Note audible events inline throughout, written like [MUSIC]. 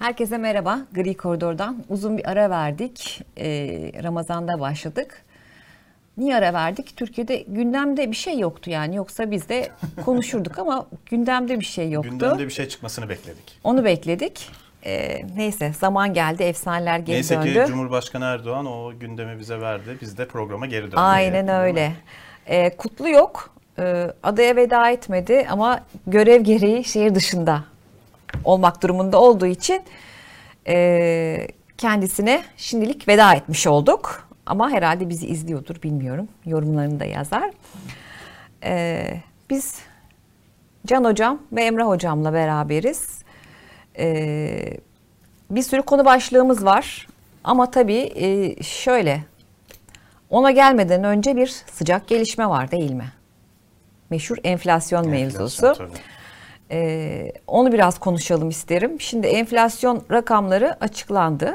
Herkese merhaba. Gri Koridor'dan uzun bir ara verdik. Ee, Ramazan'da başladık. Niye ara verdik? Türkiye'de gündemde bir şey yoktu yani. Yoksa biz de [LAUGHS] konuşurduk ama gündemde bir şey yoktu. Gündemde bir şey çıkmasını bekledik. Onu bekledik. Ee, neyse zaman geldi. Efsaneler geri Neyse döndü. ki Cumhurbaşkanı Erdoğan o gündemi bize verdi. Biz de programa geri döndük. Aynen öyle. Ee, Kutlu yok. Ee, adaya veda etmedi ama görev gereği şehir dışında olmak durumunda olduğu için e, kendisine şimdilik veda etmiş olduk. Ama herhalde bizi izliyordur bilmiyorum. Yorumlarını da yazar. Ee, biz Can Hocam ve Emre Hocam'la beraberiz. Ee, bir sürü konu başlığımız var. Ama tabii e, şöyle ona gelmeden önce bir sıcak gelişme var değil mi? Meşhur enflasyon, mevzusu. Enflasyon, tabii. Ee, onu biraz konuşalım isterim. Şimdi enflasyon rakamları açıklandı.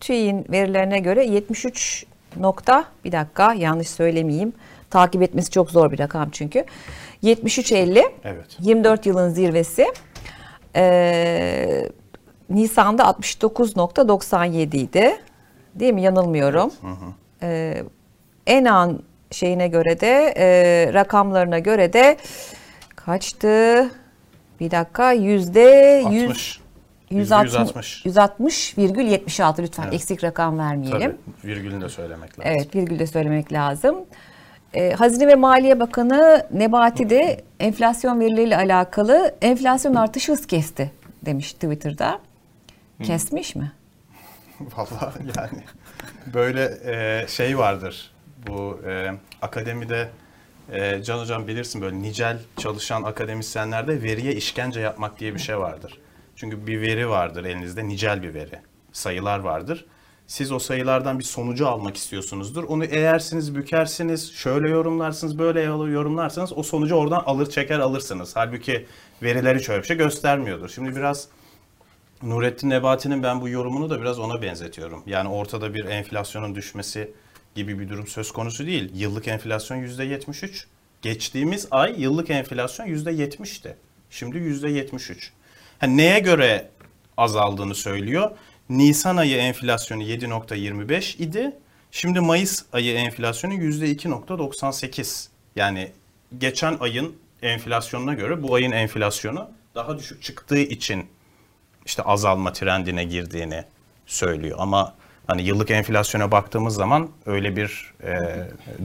TÜİ'nin verilerine göre 73 nokta bir dakika yanlış söylemeyeyim. Takip etmesi çok zor bir rakam çünkü. 73.50 Evet. 24 yılın zirvesi. Ee, Nisan'da 69.97 idi. Değil mi? Yanılmıyorum. Ee, en an şeyine göre de e, rakamlarına göre de kaçtı? Bir dakika yüzde 60. 160 160. 160,76 lütfen Evet. eksik rakam vermeyelim. Tabii virgülünü de söylemek lazım. Evet virgül de söylemek lazım. Ee, Hazine ve Maliye Bakanı Nebati de enflasyon verileriyle alakalı enflasyon artışı hız kesti demiş Twitter'da. Kesmiş mi? [LAUGHS] Vallahi yani böyle e, şey vardır. Bu e, akademide e, Can Hocam bilirsin böyle nicel çalışan akademisyenlerde veriye işkence yapmak diye bir şey vardır. Çünkü bir veri vardır elinizde nicel bir veri. Sayılar vardır. Siz o sayılardan bir sonucu almak istiyorsunuzdur. Onu eğersiniz, bükersiniz, şöyle yorumlarsınız, böyle yorumlarsanız o sonucu oradan alır çeker alırsınız. Halbuki verileri hiç öyle bir şey göstermiyordur. Şimdi biraz Nurettin Nebati'nin ben bu yorumunu da biraz ona benzetiyorum. Yani ortada bir enflasyonun düşmesi gibi bir durum söz konusu değil. Yıllık enflasyon %73. Geçtiğimiz ay yıllık enflasyon %70'ti. Şimdi %73. Ha, neye göre azaldığını söylüyor. Nisan ayı enflasyonu 7.25 idi. Şimdi Mayıs ayı enflasyonu %2.98. Yani geçen ayın enflasyonuna göre bu ayın enflasyonu daha düşük çıktığı için işte azalma trendine girdiğini söylüyor. Ama hani yıllık enflasyona baktığımız zaman öyle bir e,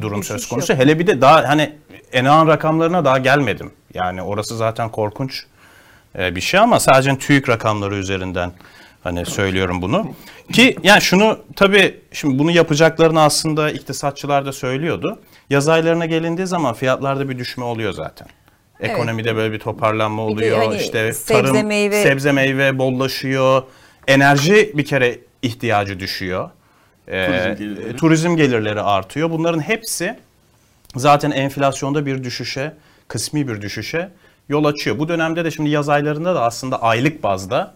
durum Düşüş söz konusu. yok. Hele bir de daha hani Enağan rakamlarına daha gelmedim. Yani orası zaten korkunç e, bir şey ama sadece TÜİK rakamları üzerinden hani söylüyorum bunu. Ki yani şunu tabii şimdi bunu yapacaklarını aslında iktisatçılar da söylüyordu. Yaz aylarına gelindiği zaman fiyatlarda bir düşme oluyor zaten. Ekonomide böyle bir toparlanma Bir oluyor. hani işte sebze, tarım, meyve- sebze meyve bollaşıyor. Enerji bir kere ihtiyacı düşüyor. Ee, Turizm gelirleri. turizm gelirleri artıyor. Bunların hepsi zaten enflasyonda bir düşüşe, kısmi bir düşüşe yol açıyor. Bu dönemde de şimdi yaz aylarında da aslında aylık bazda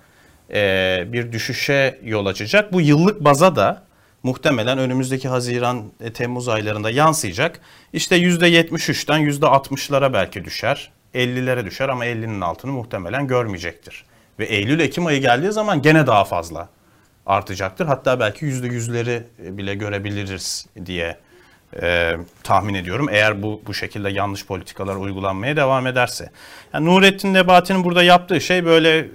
e, bir düşüşe yol açacak. Bu yıllık baza da muhtemelen önümüzdeki Haziran, e, Temmuz aylarında yansıyacak. İşte %73'ten %60'lara belki düşer. 50'lere düşer ama 50'nin altını muhtemelen görmeyecektir. Ve Eylül-Ekim ayı geldiği zaman gene daha fazla artacaktır. Hatta belki %100'leri bile görebiliriz diye e, tahmin ediyorum. Eğer bu bu şekilde yanlış politikalar uygulanmaya devam ederse. Yani Nurettin Nebati'nin burada yaptığı şey böyle e,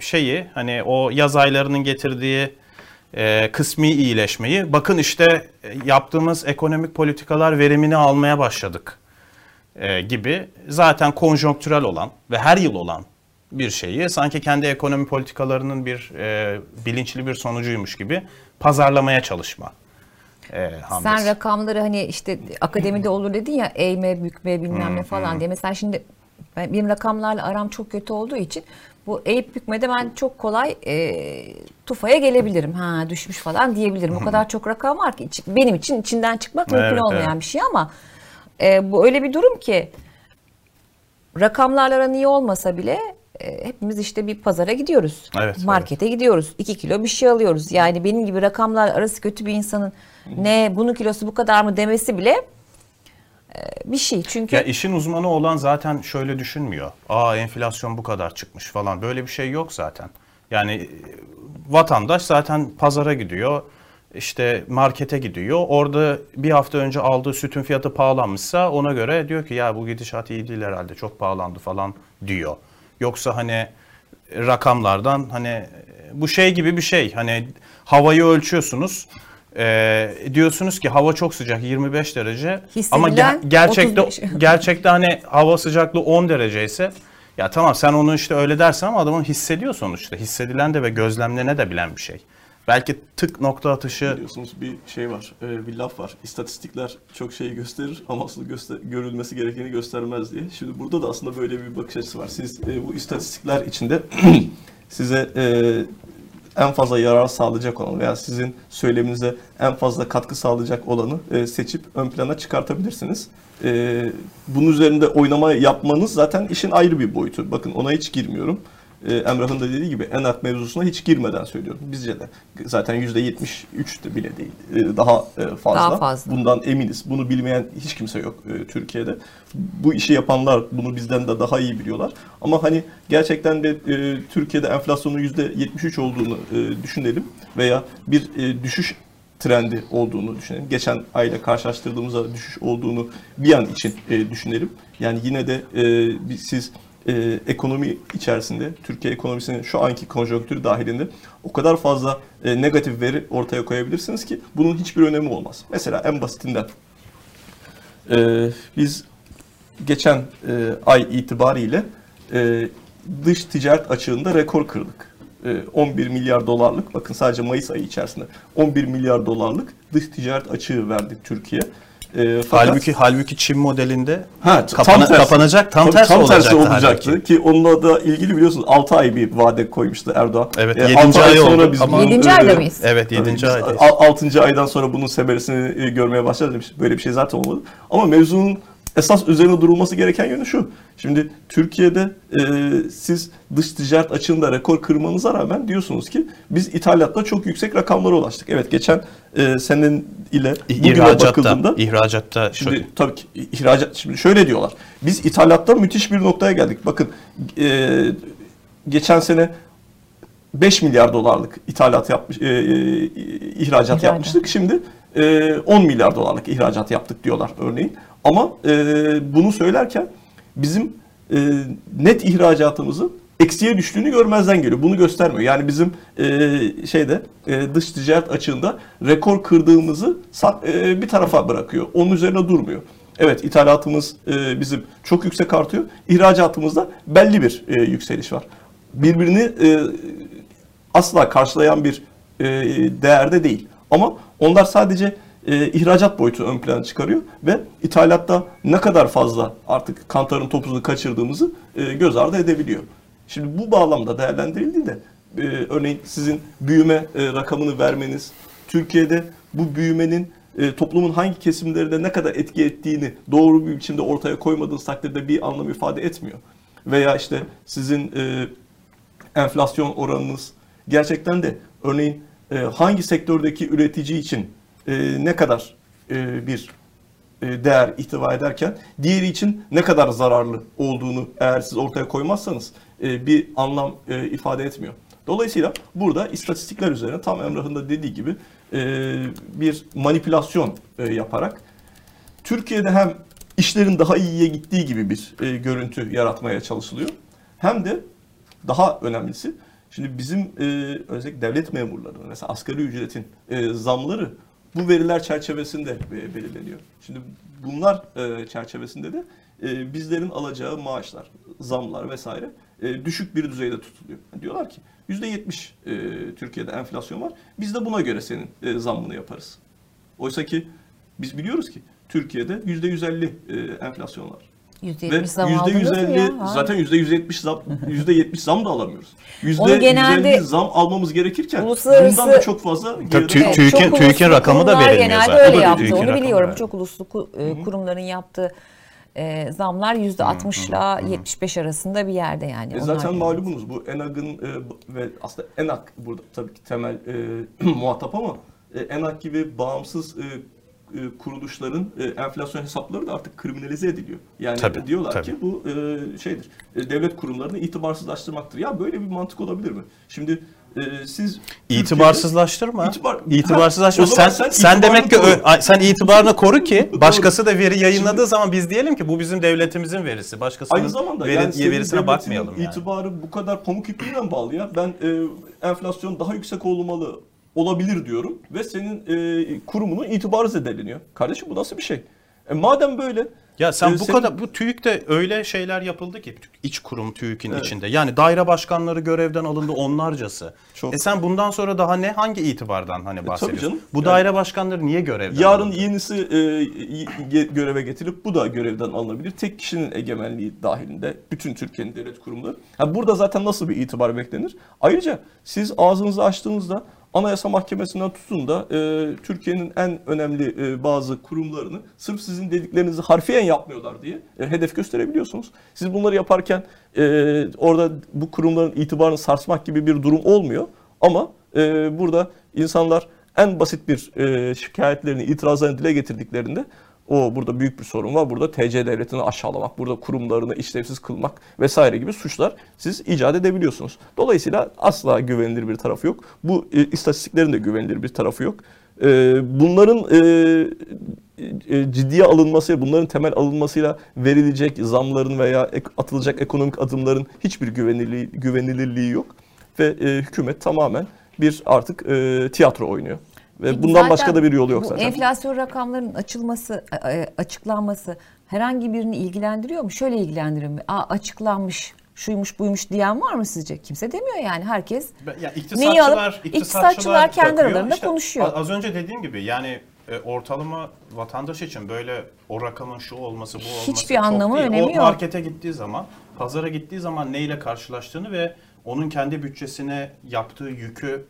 şeyi hani o yaz aylarının getirdiği e, kısmi iyileşmeyi bakın işte e, yaptığımız ekonomik politikalar verimini almaya başladık e, gibi zaten konjonktürel olan ve her yıl olan bir şeyi sanki kendi ekonomi politikalarının bir e, bilinçli bir sonucuymuş gibi pazarlamaya çalışma. E, hamlesi. Sen rakamları hani işte akademide olur dedin ya eğme, bükme bilmem ne falan diye. Mesela şimdi ben, benim rakamlarla aram çok kötü olduğu için bu eğip bükmede ben çok kolay e, tufaya gelebilirim. Ha düşmüş falan diyebilirim. O kadar çok rakam var ki iç- benim için içinden çıkmak mümkün Evet, olmayan evet. bir şey ama e, bu öyle bir durum ki rakamlarla aran iyi olmasa bile hepimiz işte bir pazara gidiyoruz. Evet, evet. Markete gidiyoruz. 2 kilo bir şey alıyoruz. Yani benim gibi rakamlar arası kötü bir insanın ne bunun kilosu bu kadar mı demesi bile e, bir şey. Çünkü Ya işin uzmanı olan zaten şöyle düşünmüyor. Aa enflasyon bu kadar çıkmış falan. Böyle bir şey yok zaten. Yani e, vatandaş zaten pazara gidiyor, işte markete gidiyor. Orada bir hafta önce aldığı sütün fiyatı pahalanmışsa ona göre diyor ki ya bu gidişat iyi değil herhalde çok pahalandı falan diyor. Yoksa hani rakamlardan hani bu şey gibi bir şey hani havayı ölçüyorsunuz. Ee, diyorsunuz ki hava çok sıcak 25 derece ama Hissedilen ge- gerçekte 35. gerçekte hani hava sıcaklığı 10 derece ise ya tamam sen onu işte öyle dersen ama adamın hissediyor sonuçta. Hissedilen de ve gözlemlene de bilen bir şey. Belki tık nokta atışı Biliyorsunuz bir şey var, e, bir laf var. İstatistikler çok şeyi gösterir ama asıl göster görülmesi gerekeni göstermez diye. Şimdi burada da aslında böyle bir bakış açısı var. Siz e, bu istatistikler içinde [CLEARS THROAT] size e, en fazla yarar sağlayacak olan veya sizin söyleminize en fazla katkı sağlayacak olanı seçip ön plana çıkartabilirsiniz. Bunun üzerinde oynama yapmanız zaten işin ayrı bir boyutu. Bakın ona hiç girmiyorum. E, Emrah'ın da dediği gibi enak mevzusuna hiç girmeden söylüyorum. Bizce de zaten %73 de bile değil. E, daha e, fazla. Daha fazla. Bundan eminiz. Bunu bilmeyen hiç kimse yok e, Türkiye'de. Bu işi yapanlar bunu bizden de daha iyi biliyorlar. Ama hani gerçekten de e, Türkiye'de enflasyonun %73 olduğunu e, düşünelim veya bir e, düşüş trendi olduğunu düşünelim. Geçen ayla karşılaştırdığımızda düşüş olduğunu bir an için e, düşünelim. Yani yine de e, siz e, ekonomi içerisinde, Türkiye ekonomisinin şu anki konjonktürü dahilinde o kadar fazla e, negatif veri ortaya koyabilirsiniz ki bunun hiçbir önemi olmaz. Mesela en basitinden e, biz geçen e, ay itibariyle e, dış ticaret açığında rekor kırdık. E, 11 milyar dolarlık, bakın sadece Mayıs ayı içerisinde 11 milyar dolarlık dış ticaret açığı verdik Türkiye. E, fakat- halbuki halbuki Çin modelinde Ha, kapana- tam tersi. kapanacak tam Tabii tersi tam olacaktı, tersi olacaktı halbuki. ki onunla da ilgili biliyorsunuz 6 ay bir vade koymuştu Erdoğan. Evet, E, yedinci altı ay oldu biz ama- bunun, Yedinci e, ayda mıyız? Evet 7. Tabii aydayız. biz 6. aydan sonra bunun semeresini e, görmeye başladı demiş. Böyle bir şey zaten olmadı. Ama mevzunun esas üzerine durulması gereken yönü şu. Şimdi Türkiye'de e, siz dış ticaret açığında rekor kırmanıza rağmen diyorsunuz ki biz ithalatta çok yüksek rakamlara ulaştık. Evet geçen e, senin ile bugüne İhracatta, bakıldığında ihracatta Şimdi şöyle. tabii ki ihracat şimdi şöyle diyorlar. Biz ithalatta müthiş bir noktaya geldik. Bakın e, geçen sene 5 milyar dolarlık ithalat yapmış e, e, ihracat İhracat. yapmıştık. Şimdi e, 10 milyar dolarlık ihracat yaptık diyorlar örneğin. Ama e, bunu söylerken bizim e, net ihracatımızın eksiye düştüğünü görmezden geliyor. Bunu göstermiyor. Yani bizim e, şeyde e, dış ticaret açığında rekor kırdığımızı e, bir tarafa bırakıyor. Onun üzerine durmuyor. Evet ithalatımız e, bizim çok yüksek artıyor. İhracatımızda belli bir e, yükseliş var. Birbirini e, asla karşılayan bir e, değerde değil. Ama onlar sadece e, ihracat boyutu ön plana çıkarıyor ve ithalatta ne kadar fazla artık kantarın topuzunu kaçırdığımızı e, göz ardı edebiliyor. Şimdi bu bağlamda değerlendirildiğinde e, örneğin sizin büyüme e, rakamını vermeniz, Türkiye'de bu büyümenin e, toplumun hangi kesimlerinde ne kadar etki ettiğini doğru bir biçimde ortaya koymadığınız takdirde bir anlam ifade etmiyor. Veya işte sizin e, enflasyon oranınız gerçekten de örneğin e, hangi sektördeki üretici için e, ne kadar e, bir e, değer ihtiva ederken diğeri için ne kadar zararlı olduğunu eğer siz ortaya koymazsanız e, bir anlam e, ifade etmiyor. Dolayısıyla burada istatistikler üzerine tam Emrah'ın da dediği gibi e, bir manipülasyon e, yaparak Türkiye'de hem işlerin daha iyiye gittiği gibi bir e, görüntü yaratmaya çalışılıyor. Hem de daha önemlisi şimdi bizim e, özellikle devlet memurlarının mesela asgari ücretin e, zamları bu veriler çerçevesinde e, belirleniyor. Şimdi bunlar e, çerçevesinde de e, bizlerin alacağı maaşlar, zamlar vesaire e, düşük bir düzeyde tutuluyor. Diyorlar ki %70 e, Türkiye'de enflasyon var. Biz de buna göre senin e, zammını yaparız. Oysa ki biz biliyoruz ki Türkiye'de %150 e, enflasyon var. %70 Ve zam aldınız mı ya? %150 Ha. zaten %170 zam %70 zam da alamıyoruz. Onu genelde- %150 zam almamız gerekirken Uluslararası- bundan da çok fazla TÜİK'in- TÜİK'in rakamı da verilmiyor genelde zaten. öyle yaptı. Onu biliyorum. Çok uluslu e, kurumların yaptığı e, zamlar %60 ile 75 arasında bir yerde yani. E Onlar zaten yani. malumunuz bu ENAG'ın e, ve aslında ENAG burada tabii ki temel e, [CLEARS THROAT] muhatap ama e, ENAG gibi bağımsız e, kuruluşların e, enflasyon hesapları da artık kriminalize ediliyor. Yani Tabii, diyorlar tabii. ki bu e, şeydir. e, devlet kurumlarını itibarsızlaştırmaktır. Ya böyle bir mantık olabilir mi? Şimdi e, siz İtibarsızlaştırma. İtibar- İtibarsızlaştırma. Ha, sen, sen sen, demek ki ay- sen itibarını koru ki [LAUGHS] başkası da veri yayınladığı zaman biz diyelim ki bu bizim devletimizin verisi. Başkasının Aynı zamanda veri, yani verisine bakmayalım yani. itibarı bu kadar pamuk ipliğine bağlı ya? Ben e, enflasyon daha yüksek olmalı olabilir diyorum ve senin e, kurumunun itibarı zedeleniyor. Kardeşim bu nasıl bir şey? E, madem böyle Ya sen e, bu senin- kadar bu TÜİK'te öyle şeyler yapıldı ki iç kurum TÜİK'in Evet. içinde. Yani daire başkanları görevden alındı onlarcası. Çok. E sen bundan sonra daha ne hangi itibardan hani bahsediyorsun? canım. Bu Yani- daire başkanları niye görevden Yarın alındı? yenisi e, göreve getirip bu da görevden alınabilir. Tek kişinin egemenliği dahilinde bütün Türkiye'nin devlet kurumları. Ha, burada zaten nasıl bir itibar beklenir? Ayrıca siz ağzınızı açtığınızda Anayasa Mahkemesi'nden tutun da e, Türkiye'nin en önemli e, bazı kurumlarını sırf sizin dediklerinizi harfiyen yapmıyorlar diye e, hedef gösterebiliyorsunuz. Siz bunları yaparken e, orada bu kurumların itibarını sarsmak gibi bir durum olmuyor. Ama e, burada insanlar en basit bir e, şikayetlerini, itirazlarını dile getirdiklerinde o burada büyük bir sorun var. Burada TC devletini aşağılamak, burada kurumlarını işlevsiz kılmak vesaire gibi suçlar siz icat edebiliyorsunuz. Dolayısıyla asla güvenilir bir tarafı yok. Bu e, istatistiklerin de güvenilir bir tarafı yok. E, bunların e, e, ciddiye alınması, bunların temel alınmasıyla verilecek zamların veya ek- atılacak ekonomik adımların hiçbir güvenilirliği, güvenilirliği yok. Ve e, hükümet tamamen bir artık e, tiyatro oynuyor. Ve Peki bundan başka da bir yolu yok bu zaten. Enflasyon rakamlarının açılması, e, e, açıklanması herhangi birini ilgilendiriyor mu? Şöyle ilgilendiriyor mu? Aa açıklanmış, şuymuş buymuş diyen var mı sizce? Kimse demiyor yani herkes. Ya Neyi alıp- iktisatçılar, iktisatçılar kendi bakıyor. aralarında İşte konuşuyor. Az önce dediğim gibi yani e, ortalama vatandaş için böyle o rakamın şu olması bu olması Hiçbir çok anlamı, değil. önemi o yok. markete gittiği zaman, pazara gittiği zaman neyle karşılaştığını ve onun kendi bütçesine yaptığı yükü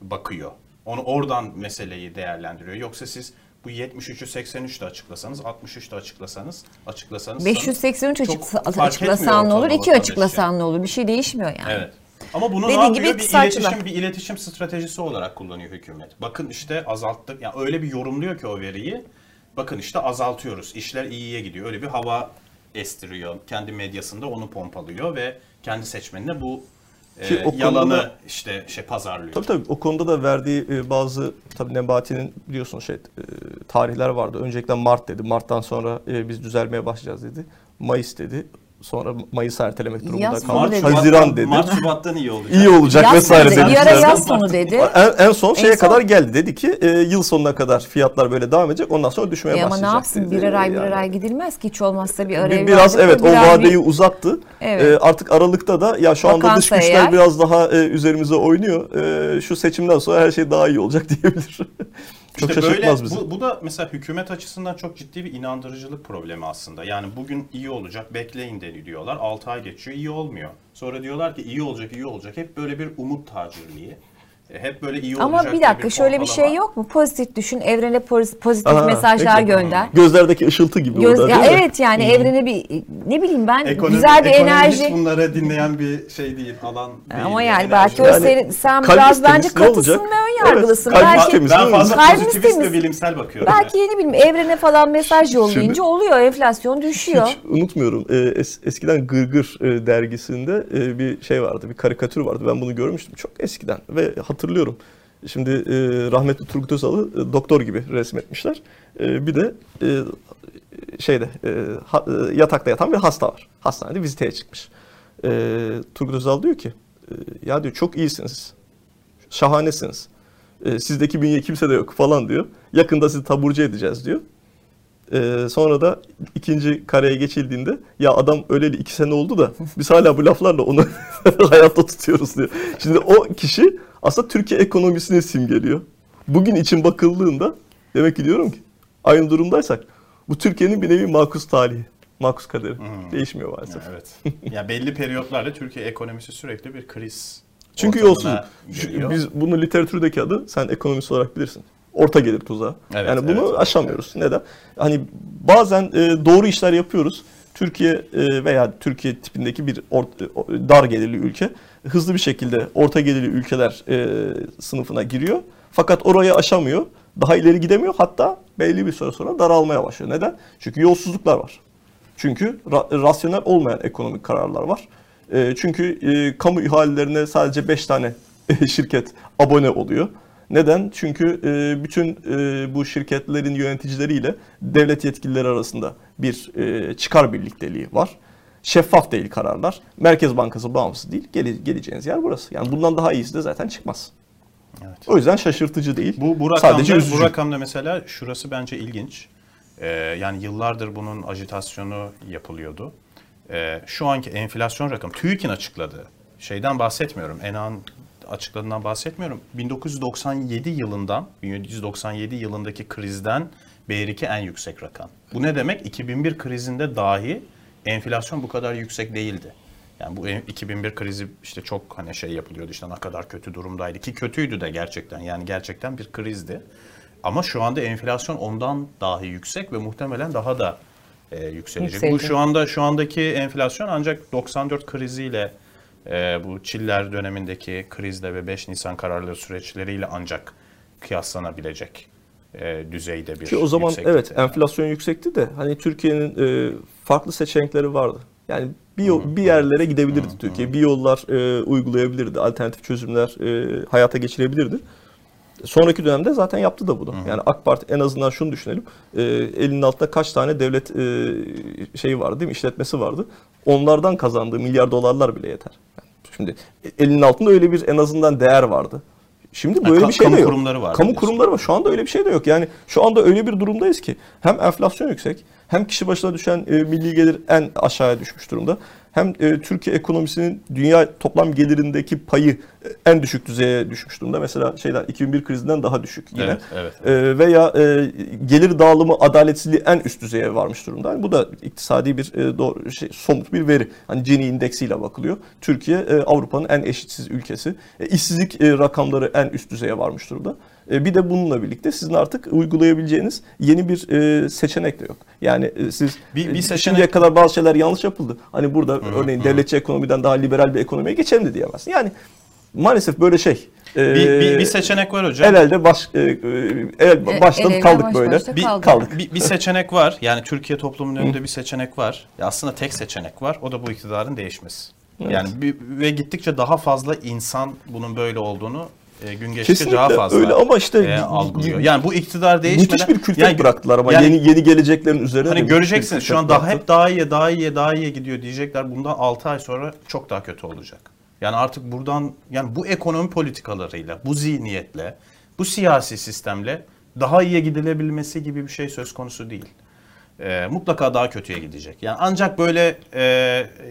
bakıyor. Onu oradan meseleyi değerlendiriyor. Yoksa siz bu 73'ü 83 de açıklasanız, 63 de açıklasanız, açıklasanız 583 çok açıkla, fark açıklasan ne olur, ortalama 2 vatandaş açıklasan ne olur? Bir şey değişmiyor yani. Evet. Ama bunu Dediğin ne gibi? Bir iletişim, bir iletişim stratejisi olarak kullanıyor hükümet. Bakın işte azalttık. Yani öyle bir yorumluyor ki o veriyi. Bakın işte azaltıyoruz. İşler iyiye gidiyor. Öyle bir hava estiriyor. Kendi medyasında onu pompalıyor ve kendi seçmenine bu e, Ki o konuda yalanı da- işte şey pazarlıyor. Tabii tabii o konuda da verdiği e, bazı tabii Nebati'nin biliyorsun şey e, tarihler vardı. Öncelikle Mart dedi. Mart'tan sonra e, biz düzelmeye başlayacağız dedi. Mayıs dedi. Sonra Mayıs'ı ertelemek durumunda Yaz kaldı. dedi. Haziran dedi. Mart Şubat'tan iyi olacak. İyi olacak Yaz vesaire dedi. Bir ara yaz sonu dedi. [LAUGHS] En, en son şeye En son- kadar geldi. Dedi ki e, yıl sonuna kadar fiyatlar böyle devam edecek. Ondan sonra düşmeye E ama başlayacak. ne yapsın dedi. birer ay birer Yani. ay gidilmez ki hiç olmazsa bir araya Bir- biraz evet o bir ay vadeyi bir- uzattı. Evet. Ee, artık Aralık'ta da ya şu anda dış Vakansa güçler eğer- biraz daha e, üzerimize oynuyor. E, şu seçimden sonra her şey daha iyi olacak [LAUGHS] diyebilir. Çok İşte şaşırtmaz böyle, bizi. Bu, bu da mesela hükümet açısından çok ciddi bir inandırıcılık problemi aslında. Yani bugün iyi olacak bekleyin dedi diyorlar. 6 ay geçiyor iyi olmuyor. Sonra diyorlar ki iyi olacak iyi olacak. Hep böyle bir umut tacirliği. E, Hep böyle iyi Ama olacak bir diye dakika şöyle bir şey yok mu? Pozitif düşün, evrene poz- pozitif Aha, mesajlar peki. gönder. Gözlerdeki ışıltı gibi Göz, orada ya değil mi? evet yani evrene bir ne bileyim ben Ekonomi, güzel bir enerji. bunları dinleyen bir şey değil, alan değil. Ama yani enerji. belki o Yani senin, sen biraz bence katısın ve ön yargılısın. Evet, belki temiz. Ben fazla pozitivist temiz. ve bilimsel bakıyorum. belki ne bileyim evrene falan mesaj yollayınca Şimdi- oluyor, enflasyon düşüyor. Hiç unutmuyorum. Ee, es- eskiden Gırgır e, dergisinde e, bir şey vardı, bir karikatür vardı. Ben bunu görmüştüm çok eskiden ve hatırlıyorum. Şimdi e, rahmetli Turgut Özal'ı e, doktor gibi resmetmişler. E, bir de e, şeyde e, ha- e, yatakta yatan bir hasta var. Hastanede viziteye çıkmış. E, Turgut Özal diyor ki, e, ya diyor çok iyisiniz, şahanesiniz. E, sizdeki bünye kimse de yok falan diyor. Yakında sizi taburcu edeceğiz diyor. Ee, sonra da ikinci kareye geçildiğinde ya adam öleli iki sene oldu da biz hala bu laflarla onu [LAUGHS] hayatta tutuyoruz diyor. Şimdi o kişi aslında Türkiye ekonomisini simgeliyor. Bugün için bakıldığında demek ki diyorum ki aynı durumdaysak bu Türkiye'nin bir nevi makus talihi, makus kaderi. Değişmiyor maalesef. Ya, evet. ya belli periyotlarla Türkiye ekonomisi sürekli bir kriz. Çünkü yolsuzluk. Giriyor. Biz bunu literatürdeki adı sen ekonomist olarak bilirsin. Orta gelir tuzağı. Evet, yani bunu evet. aşamıyoruz. Neden? Hani bazen e, doğru işler yapıyoruz. Türkiye e, veya Türkiye tipindeki bir ort- o- dar gelirli ülke hızlı bir şekilde orta gelirli ülkeler e, sınıfına giriyor. Fakat orayı aşamıyor. Daha ileri gidemiyor. Hatta belli bir süre sonra daralmaya başlıyor. Neden? Çünkü yolsuzluklar var. Çünkü ra- rasyonel olmayan ekonomik kararlar var. E, çünkü e, kamu ihalelerine sadece 5 tane [LAUGHS] şirket abone oluyor. Neden? Çünkü e, bütün e, bu şirketlerin yöneticileriyle devlet yetkilileri arasında bir e, çıkar birlikteliği var. Şeffaf değil kararlar. Merkez Bankası bağımsız değil. Gele, geleceğiniz yer burası. Yani bundan daha iyisi de zaten çıkmaz. Evet. O yüzden şaşırtıcı değil. Bu, bu, rakamda, Sadece üzücü. bu rakamda mesela şurası bence ilginç. Ee, yani yıllardır bunun ajitasyonu yapılıyordu. Ee, şu anki enflasyon rakamı TÜİK'in açıkladığı şeyden bahsetmiyorum. Ena'nın açıkladığından bahsetmiyorum. 1997 yılından 1997 yılındaki krizden beri en yüksek rakam. Bu ne demek? 2001 krizinde dahi enflasyon bu kadar yüksek değildi. Yani bu 2001 krizi işte çok hani şey yapılıyordu işte ne kadar kötü durumdaydı ki kötüydü de gerçekten yani gerçekten bir krizdi. Ama şu anda enflasyon ondan dahi yüksek ve muhtemelen daha da e, yükselecek. Bu Yükselecek. şu anda şu andaki enflasyon ancak 94 kriziyle e, bu Çiller dönemindeki krizle ve 5 Nisan kararları süreçleriyle ancak kıyaslanabilecek e, düzeyde bir Ki o zaman evet enflasyon yüksekti de hani Türkiye'nin e, farklı seçenekleri vardı. Yani bir yol- bir yerlere gidebilirdi Türkiye. Bir yollar e, uygulayabilirdi. Alternatif çözümler e, hayata geçirebilirdi. Sonraki dönemde zaten yaptı da bunu. Yani AK Parti en azından şunu düşünelim. E, elinin altında kaç tane devlet e, şeyi vardı değil mi? İşletmesi vardı. Onlardan kazandığı milyar dolarlar bile yeter. Yani şimdi elinin altında öyle bir en azından değer vardı. Şimdi böyle ka- bir şey kamu de yok. kurumları var Kamu diyorsun. kurumları var. Şu anda öyle bir şey de yok. Yani şu anda öyle bir durumdayız ki hem enflasyon yüksek hem kişi başına düşen e, milli gelir en aşağıya düşmüş durumda. Hem e, Türkiye ekonomisinin dünya toplam gelirindeki payı e, en düşük düzeye düşmüş durumda. Mesela şeyden 2001 krizinden daha düşük yine. Evet, evet. E, veya e, gelir dağılımı adaletsizliği en üst düzeye varmış durumda. Yani bu da iktisadi bir e, doğru, şey, somut bir veri. Hani Gini indeksiyle bakılıyor. Türkiye e, Avrupa'nın en eşitsiz ülkesi. E, işsizlik e, rakamları en üst düzeye varmış durumda. E, bir de bununla birlikte sizin artık uygulayabileceğiniz yeni bir e, seçenek de yok. Yani e, siz Bir- bir seçenek- şimdiye kadar bazı şeyler yanlış yapıldı. Hani burada örneğin devletçi ekonomiden daha liberal bir ekonomiye geçelim de diyemezsin. Yani maalesef böyle şey. Bir, bir, bir seçenek var hocam. El elde baş, e, el baştan el kaldık baş böyle. başta Bir, kaldık. kaldık. Bir, bir seçenek var. Yani Türkiye toplumunun önünde bir seçenek var. Ya aslında tek seçenek var. O da bu iktidarın değişmesi. Evet. Yani bir- ve gittikçe daha fazla insan bunun böyle olduğunu e, gün geçtikçe Kesinlikle daha fazla öyle ama işte e, algılıyor. Yani bu iktidar değişmeden müthiş bir kültür yani, bıraktılar ama yani- yeni yeni geleceklerin üzerine. Hani göreceksiniz şu an daha bıraktı. hep daha iyi, daha iyi, daha iyi gidiyor diyecekler. Bundan 6 ay sonra çok daha kötü olacak. Yani artık buradan yani bu ekonomi politikalarıyla, bu zihniyetle, bu siyasi sistemle daha iyiye gidilebilmesi gibi bir şey söz konusu değil. Ee, mutlaka daha kötüye gidecek. Yani ancak böyle e,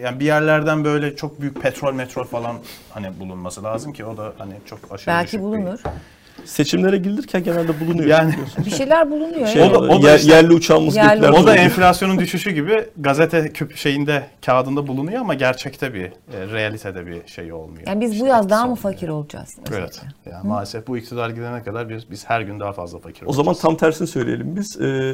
yani bir yerlerden böyle çok büyük petrol metrol falan hani bulunması lazım ki o da hani çok aşırı Belki düşük bir- bulunur. Seçimlere gidilirken genelde bulunuyor. Yani-. Bir şeyler bulunuyor. Şey, evet. O da- o da yer- işte- yerli uçağımız Yerli gökler O da enflasyonun düşüşü gibi gazete küp şeyinde kağıdında bulunuyor ama gerçekte bir e, realitede bir şey olmuyor. Yani biz bu İşte yaz daha mı fakir olacağız? Evet. Yani maalesef bu iktidar gidene kadar biz, biz her gün daha fazla fakir O zaman olacağız. tam tersini söyleyelim biz. Ee,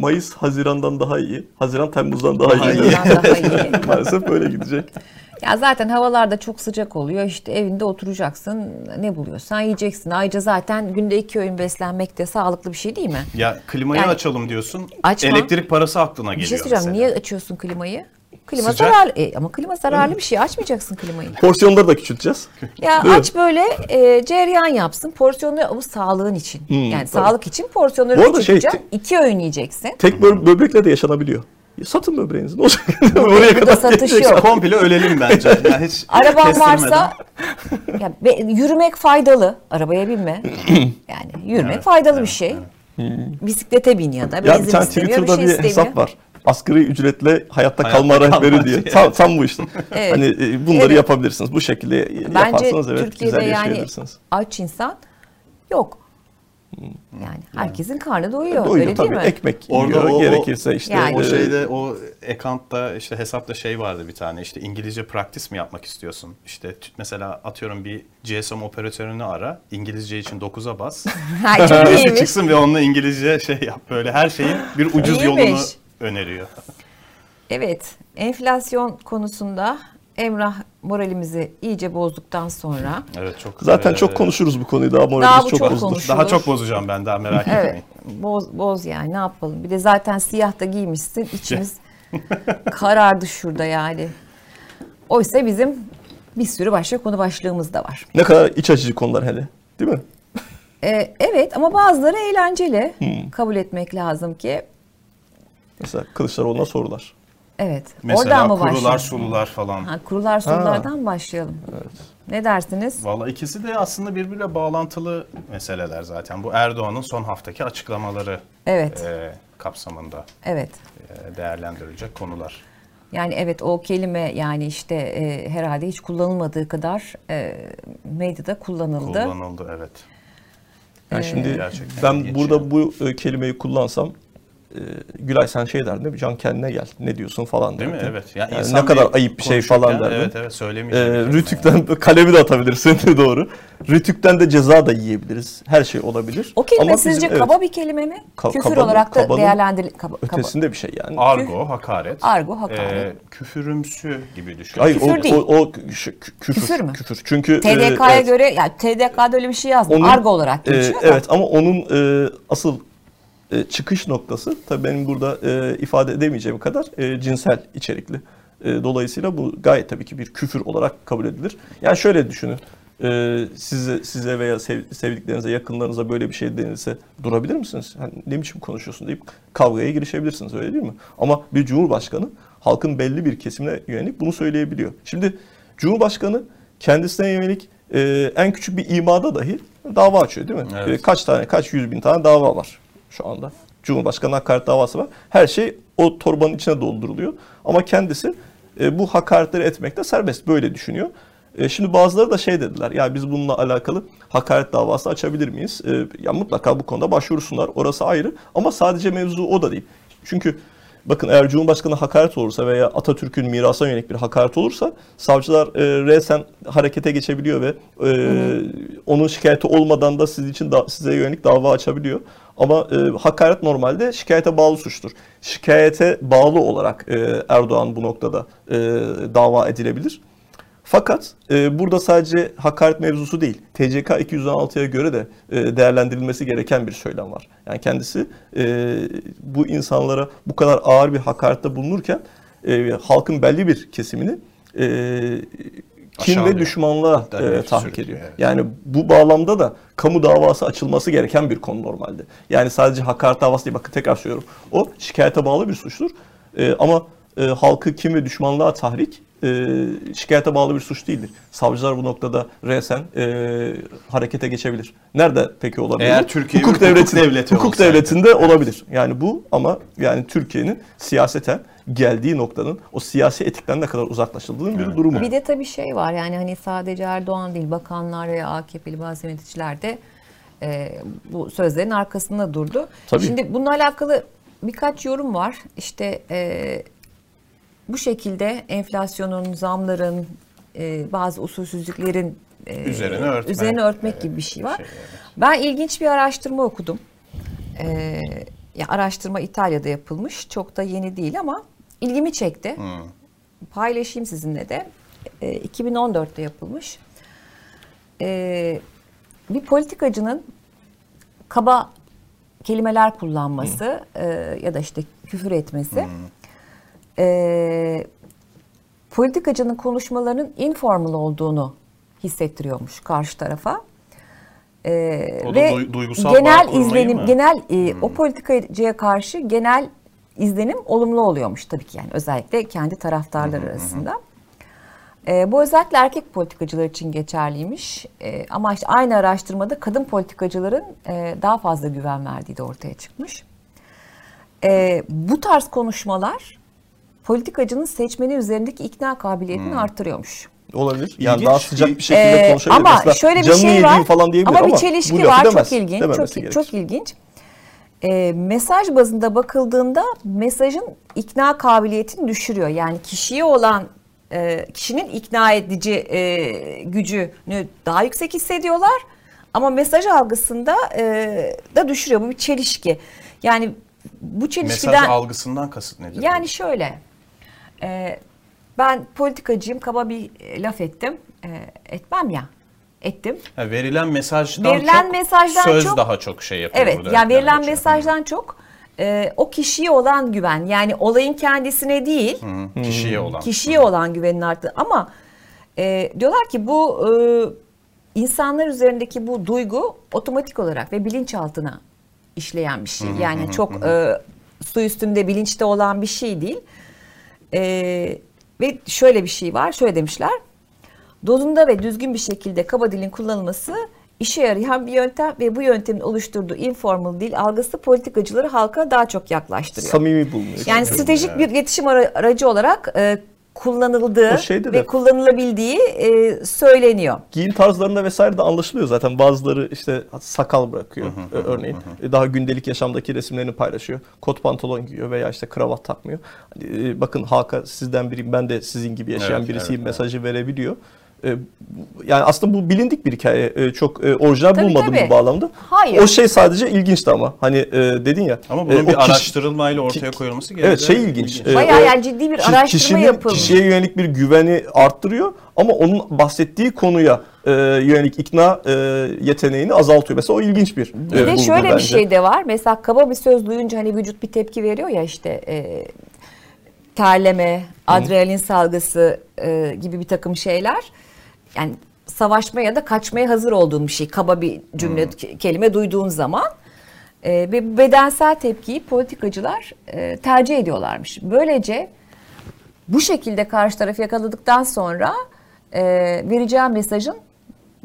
Mayıs Haziran'dan daha iyi. Haziran Temmuz'dan daha, Daha iyi. daha iyi. [LAUGHS] Maalesef böyle gidecek. [LAUGHS] Ya zaten havalar da çok sıcak oluyor. İşte evinde oturacaksın. Ne buluyorsan yiyeceksin. Ayrıca zaten günde iki öğün beslenmek de sağlıklı bir şey değil mi? Ya klimayı Yani- açalım diyorsun. Açma. Elektrik parası aklına Bir geliyor şey söyleyeceğim. mesela. Niye açıyorsun klimayı? Klima Sıcak. zararlı. E, ama klima zararlı bir şey. Açmayacaksın klimayı. Porsiyonları da küçülteceğiz. Ya Değil mi? aç böyle e, cereyan yapsın. Porsiyonları ama sağlığın için. yani tabii. sağlık için porsiyonları arada şey, küçülteceksin. iki öğün yiyeceksin. Tek bö- böbrekle de yaşanabiliyor. Satın böbreğinizi. Ne olacak? [LAUGHS] Oraya kadar satış yok. Komple ölelim bence. Yani hiç [LAUGHS] Araban varsa [LAUGHS] ya be- yürümek faydalı. Arabaya binme. [CLEARS THROAT] Yani yürümek Evet, faydalı bir evet, şey. Bisiklete bin ya da Ya benzin bir tane istemiyor, bir Twitter'da şey bir istemiyor. hesap var. Asgari ücretle hayatta, Hayatta kalma rehberi diye. diye. Tam, tam bu işte. Evet. Hani e, bunları Evet. yapabilirsiniz. Bu şekilde Bence yaparsanız evet Türkiye'de güzel yani yaşayabilirsiniz. aç insan yok. Yani herkesin karnı doyuyor. Doyuyor öyle değil tabii. mi? Ekmek Orada yiyor. o- gerekirse işte. Yani- O e, şeyde o ekantta işte hesapta şey vardı bir tane işte İngilizce practice mi yapmak istiyorsun? İşte mesela atıyorum bir GSM operatörünü ara İngilizce için 9'a bas. [LAUGHS] Çok iyiymiş. [LAUGHS] çıksın ve onunla İngilizce şey yap böyle her şeyin bir ucuz İyiymiş. yolunu öneriyor. Evet, enflasyon konusunda Emrah moralimizi iyice bozduktan sonra Evet çok Zaten e, çok konuşuruz bu konuyu. Daha Daha moralimiz bu çok, çok konuş- Daha çok bozacağım ben daha merak evet etmeyin. boz, boz yani ne yapalım. Bir de zaten siyah da giymişsin içimiz [LAUGHS] karardı şurada yani. Oysa bizim bir sürü başka konu başlığımız da var. Ne kadar iç açıcı konular hele. Değil mi? Ee, evet ama bazıları eğlenceli. Hmm. Kabul etmek lazım ki. Mesela Kılıçdaroğlu'na sorular. Evet. Mesela Oradan mı kurular, başlayalım? sulular falan. Ha, kurular sorulardan başlayalım. Ne dersiniz? Valla ikisi de aslında birbiriyle bağlantılı meseleler zaten. Bu Erdoğan'ın son haftaki açıklamaları Evet. e, kapsamında Evet. e, değerlendirilecek konular. Yani evet o kelime yani işte e, herhalde hiç kullanılmadığı kadar e, medyada kullanıldı. Kullanıldı evet. Yani Ee, şimdi Gerçekten ben ilginç burada bu e, kelimeyi kullansam e, Gülay sen şey derdin değil mi? Can kendine gel. Ne diyorsun falan Değil mi? derdin. Evet. Yani Yani ne kadar ayıp bir şey falan derdin. Evet evet E, söylemeyeceğim. kelime Rütük'ten kalemi de atabilirsin [LAUGHS] doğru. Rütük'ten de ceza da yiyebiliriz. Her şey olabilir. O kelime Ama bizim- sizce evet, kaba bir kelime mi? Ka- Küfür kaba- olarak da kabanın değerlendir kaba, kaba. ötesinde bir şey yani. Argo, hakaret. Argo, hakaret. E, küfürümsü gibi düşün. Hayır Küfür o, değil. o, o kü- küfür. Küfür mü? Küfür. Çünkü e, TDK'ya evet. göre yani TDK'da öyle bir şey yazdım. Onun, Argo olarak e, geçiyor da. evet ama onun e, asıl e, çıkış noktası tabii benim burada e, ifade edemeyeceğim kadar e, cinsel içerikli. E, dolayısıyla bu gayet tabii ki bir küfür olarak kabul edilir. Yani şöyle düşünün. E, size size veya sev- sevdiklerinize, yakınlarınıza böyle bir şey denilse durabilir misiniz? Hani ne biçim konuşuyorsun deyip kavgaya girişebilirsiniz öyle değil mi? Ama bir cumhurbaşkanı halkın belli bir kesimine yönelik bunu söyleyebiliyor. Şimdi cumhurbaşkanı kendisine yönelik e, en küçük bir imada dahi dava açıyor değil mi? Evet. E, kaç tane, kaç yüz bin tane dava var şu anda. Cumhurbaşkanı hakaret davası var. Her şey o torbanın içine dolduruluyor. Ama kendisi e, bu hakaretleri etmekte serbest. Böyle düşünüyor. E, şimdi bazıları da şey dediler. Ya biz bununla alakalı hakaret davası açabilir miyiz? E, ya mutlaka bu konuda başvursunlar. Orası ayrı. Ama sadece mevzu o da değil. Çünkü Bakın eğer Cumhurbaşkanı hakaret olursa veya Atatürk'ün mirasına yönelik bir hakaret olursa savcılar e, resen harekete geçebiliyor ve e, onun şikayeti olmadan da siz için da, size yönelik dava açabiliyor. Ama e, hakaret normalde şikayete bağlı suçtur. Şikayete bağlı olarak e, Erdoğan bu noktada e, dava edilebilir. Fakat e, burada sadece hakaret mevzusu değil, TCK 216'ya göre de e, değerlendirilmesi gereken bir söylem var. Yani kendisi e, bu insanlara bu kadar ağır bir hakarette bulunurken e, halkın belli bir kesimini e, kin ve düşmanlığa e, tahrik ediyor. evet. Yani bu bağlamda da kamu davası açılması gereken bir konu normalde. Yani sadece hakaret davası değil, bakın tekrar söylüyorum. O şikayete bağlı bir suçtur. E, ama e, halkı kim ve düşmanlığa tahrik e, şikayete bağlı bir suç değildir. Savcılar bu noktada resen e, harekete geçebilir. Nerede peki olabilir? Eğer Türkiye hukuk, hukuk devleti, devleti hukuk devletinde olabilir. Yani bu ama yani Türkiye'nin siyaseten geldiği noktanın o siyasi etikten ne kadar uzaklaşıldığının bir durumu. Bir de tabii şey var yani hani sadece Erdoğan değil bakanlar ve AKP'li bazı yöneticiler de e, bu sözlerin arkasında durdu. Tabii. Şimdi bununla alakalı birkaç yorum var. İşte e, bu şekilde enflasyonun, zamların, e, bazı usulsüzlüklerin e, Üzerine örtmek. üzerine örtmek Evet, gibi bir şey var. şey, evet. Ben ilginç bir araştırma okudum. E, ya araştırma İtalya'da yapılmış. Çok da yeni değil ama ilgimi çekti. Hmm. Paylaşayım sizinle de. E, 2014'te yapılmış. E, bir politikacının kaba kelimeler kullanması e, ya da işte küfür etmesi e, politikacının konuşmalarının informal olduğunu hissettiriyormuş karşı tarafa. E, O ve duy- duygusal genel izlenim, mı? Hmm. genel e, o politikacıya karşı genel izlenim olumlu oluyormuş tabii ki yani özellikle kendi taraftarlar arasında. E, bu özellikle erkek politikacılar için geçerliymiş. E, ama işte aynı araştırmada kadın politikacıların e, daha fazla güven verdiği de ortaya çıkmış. E, bu tarz konuşmalar politikacının seçmeni üzerindeki ikna kabiliyetini Hmm. artırıyormuş. Olabilir. Yani İlginç. daha sıcak bir şekilde Ee, konuşabilir. ama Mesela şöyle bir şey var. falan diyebilir ama, ama bir çelişki var demez. çok ilginç. Çok, çok ilginç. Ee, mesaj bazında bakıldığında mesajın ikna kabiliyetini düşürüyor. Yani kişiye olan e, kişinin ikna edici e, gücünü daha yüksek hissediyorlar. Ama mesaj algısında e, da düşürüyor. Bu bir çelişki. Yani bu çelişkiden Mesaj algısından kasıt nedir? yani şöyle, e, ben politikacıyım, kaba bir e, laf ettim, E, etmem ya, ettim. Ha, verilen mesajdan Verilen çok mesajdan söz çok- daha çok şey yapıyor. Evet, burada yani verilen geçiyor. mesajdan çok e, o kişiye olan güven, yani olayın kendisine değil, Hı, Kişiye olan. kişiye olan güvenin arttı. Ama E, diyorlar ki bu e, insanlar üzerindeki bu duygu otomatik olarak ve bilinçaltına işleyen bir şey. Yani çok e, su üstünde bilinçte olan bir şey değil. E, ve şöyle bir şey var, şöyle demişler. Dozunda ve düzgün bir şekilde kaba dilin kullanılması işe yarayan bir yöntem ve bu yöntemin oluşturduğu informal dil algısı politikacıları halka daha çok yaklaştırıyor. Samimi bulunuyor. Yani stratejik bir iletişim ara- aracı olarak e, kullanıldığı ve de- kullanılabildiği e, söyleniyor. Giyim tarzlarında vesaire de anlaşılıyor zaten. Bazıları işte sakal bırakıyor ö- örneğin. E, Daha gündelik yaşamdaki resimlerini paylaşıyor. Kot pantolon giyiyor veya işte kravat takmıyor. Hani, e, bakın halka sizden biriyim ben de sizin gibi yaşayan Evet, birisiyim evet, mesajı verebiliyor. E, Yani aslında bu bilindik bir hikaye. E, Çok e, orijinal Tabii, bulmadım tabii. bu bağlamda. Hayır. O şey sadece ilginçti ama. Hani dedin ya. Ama bunun o bir kişi- araştırılmayla ortaya koyulması gerekiyor. Evet şey ilginç. E, Bayağı yani ciddi bir araştırma kişinin, yapılmış. Kişiye yönelik bir güveni arttırıyor ama onun bahsettiği konuya e, yönelik ikna e, yeteneğini azaltıyor. Mesela o ilginç bir Bir e, de şöyle bir bence. şey de var. Mesela kaba bir söz duyunca hani vücut bir tepki veriyor ya işte e, terleme, adrenalin salgısı e, gibi bir takım şeyler. Yani savaşmaya ya da kaçmaya hazır olduğun bir şey. Kaba bir cümle, ke- kelime duyduğun zaman. E, ve bu bedensel tepkiyi politikacılar e, tercih ediyorlarmış. Böylece bu şekilde karşı tarafı yakaladıktan sonra e, vereceği mesajın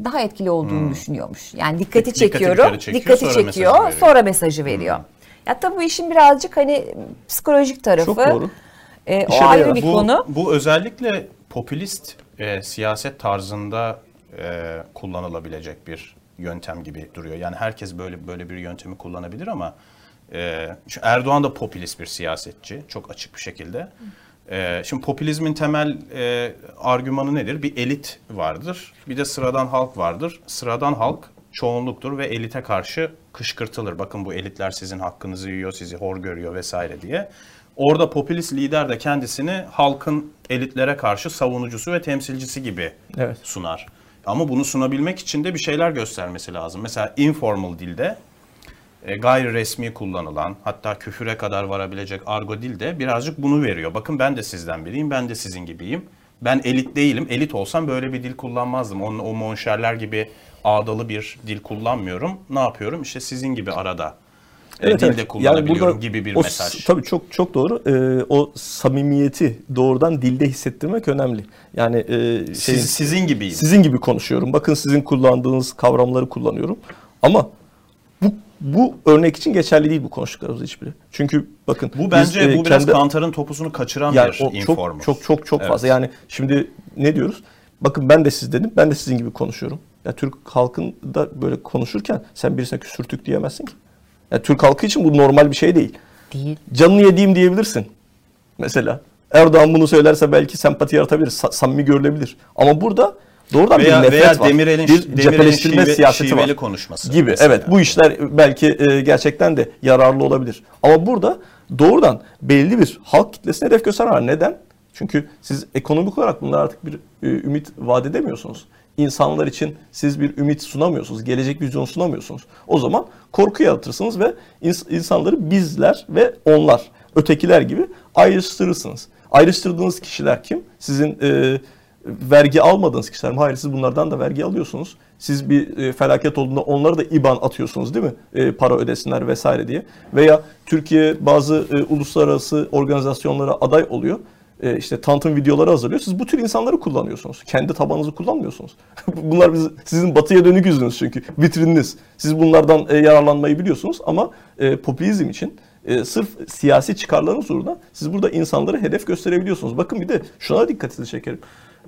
daha etkili olduğunu düşünüyormuş. Yani dikkati Dikkati çekiyorum, yukarı çekiyor, dikkati sonra mesajı çekiyor, veriyor. sonra mesajı veriyor. Ya tabii bu işin birazcık hani psikolojik tarafı. Çok doğru. E, o ayrı bir bu, konu. Bu özellikle popülist e, siyaset tarzında e, kullanılabilecek bir yöntem gibi duruyor. Yani herkes böyle böyle bir yöntemi kullanabilir ama e, Erdoğan da popülist bir siyasetçi çok açık bir şekilde. E, şimdi popülizmin temel e, argümanı nedir? Bir elit vardır, bir de sıradan halk vardır. Sıradan halk çoğunluktur ve elite karşı kışkırtılır. Bakın bu elitler sizin hakkınızı yiyor, sizi hor görüyor vesaire diye. Orada popülist lider de kendisini halkın elitlere karşı savunucusu ve temsilcisi gibi Evet. sunar. Ama bunu sunabilmek için de bir şeyler göstermesi lazım. Mesela informal dilde e, gayri resmi kullanılan hatta küfüre kadar varabilecek argo dilde birazcık bunu veriyor. Bakın ben de sizden biriyim, ben de sizin gibiyim. Ben elit değilim. Elit olsam böyle bir dil kullanmazdım. Onun, o monşerler gibi ağdalı bir dil kullanmıyorum. Ne yapıyorum? İşte sizin gibi arada e, dilde kullanabiliyorum gibi bir o, mesaj. Tabii çok çok doğru. E, o samimiyeti doğrudan dilde hissettirmek önemli. Yani e, şeyin- Siz, sizin gibiyim. Sizin gibi konuşuyorum. Bakın sizin kullandığınız kavramları kullanıyorum. Ama bu bu örnek için geçerli değil bu konuştuklarımız hiçbiri. Çünkü bakın bu biz, bence e, bu biraz kendi- Kantar'ın topusunu kaçıran yani bir o informal. çok çok çok çok Evet. fazla. Yani şimdi ne diyoruz? Bakın ben de siz dedim. Ben de sizin gibi konuşuyorum. Ya Türk halkında böyle konuşurken sen birisine küsürtük diyemezsin ki. Ya Türk halkı için bu normal bir şey değil. Değil. Canını yediğim diyebilirsin. Mesela Erdoğan bunu söylerse belki sempati yaratabilir, sa- samimi görülebilir. Ama burada doğrudan Veya, bir nefret veya var. Demirel'in, bir Demirel'in cepheleştirme şive- siyaseti var konuşması. gibi. mesela. Evet bu işler belki e, gerçekten de yararlı olabilir. Ama burada doğrudan belli bir halk kitlesine hedef gösteren var. Neden? Çünkü siz ekonomik olarak bunlar artık bir e, ümit vaat edemiyorsunuz. İnsanlar için siz bir ümit sunamıyorsunuz. Gelecek vizyon sunamıyorsunuz. O zaman korku yaratırsınız ve ins- insanları bizler ve onlar, ötekiler gibi ayrıştırırsınız. Ayrıştırdığınız kişiler kim? Sizin e, vergi almadığınız kişiler mi? Hayır siz bunlardan da vergi alıyorsunuz. Siz bir e, felaket olduğunda onlara da IBAN atıyorsunuz değil mi? E, para ödesinler vesaire diye. Veya Türkiye bazı e, uluslararası organizasyonlara aday oluyor. E, işte tanıtım videoları hazırlıyor. Siz bu tür insanları kullanıyorsunuz. Kendi tabanınızı kullanmıyorsunuz. [LAUGHS] Bunlar biz, sizin batıya dönük yüzünüz çünkü. Vitrininiz. Siz bunlardan e, yararlanmayı biliyorsunuz ama e, popülizm için e, sırf siyasi çıkarlarınız uğruna siz burada insanları hedef gösterebiliyorsunuz. Bakın bir de şuna dikkatinizi çekerim.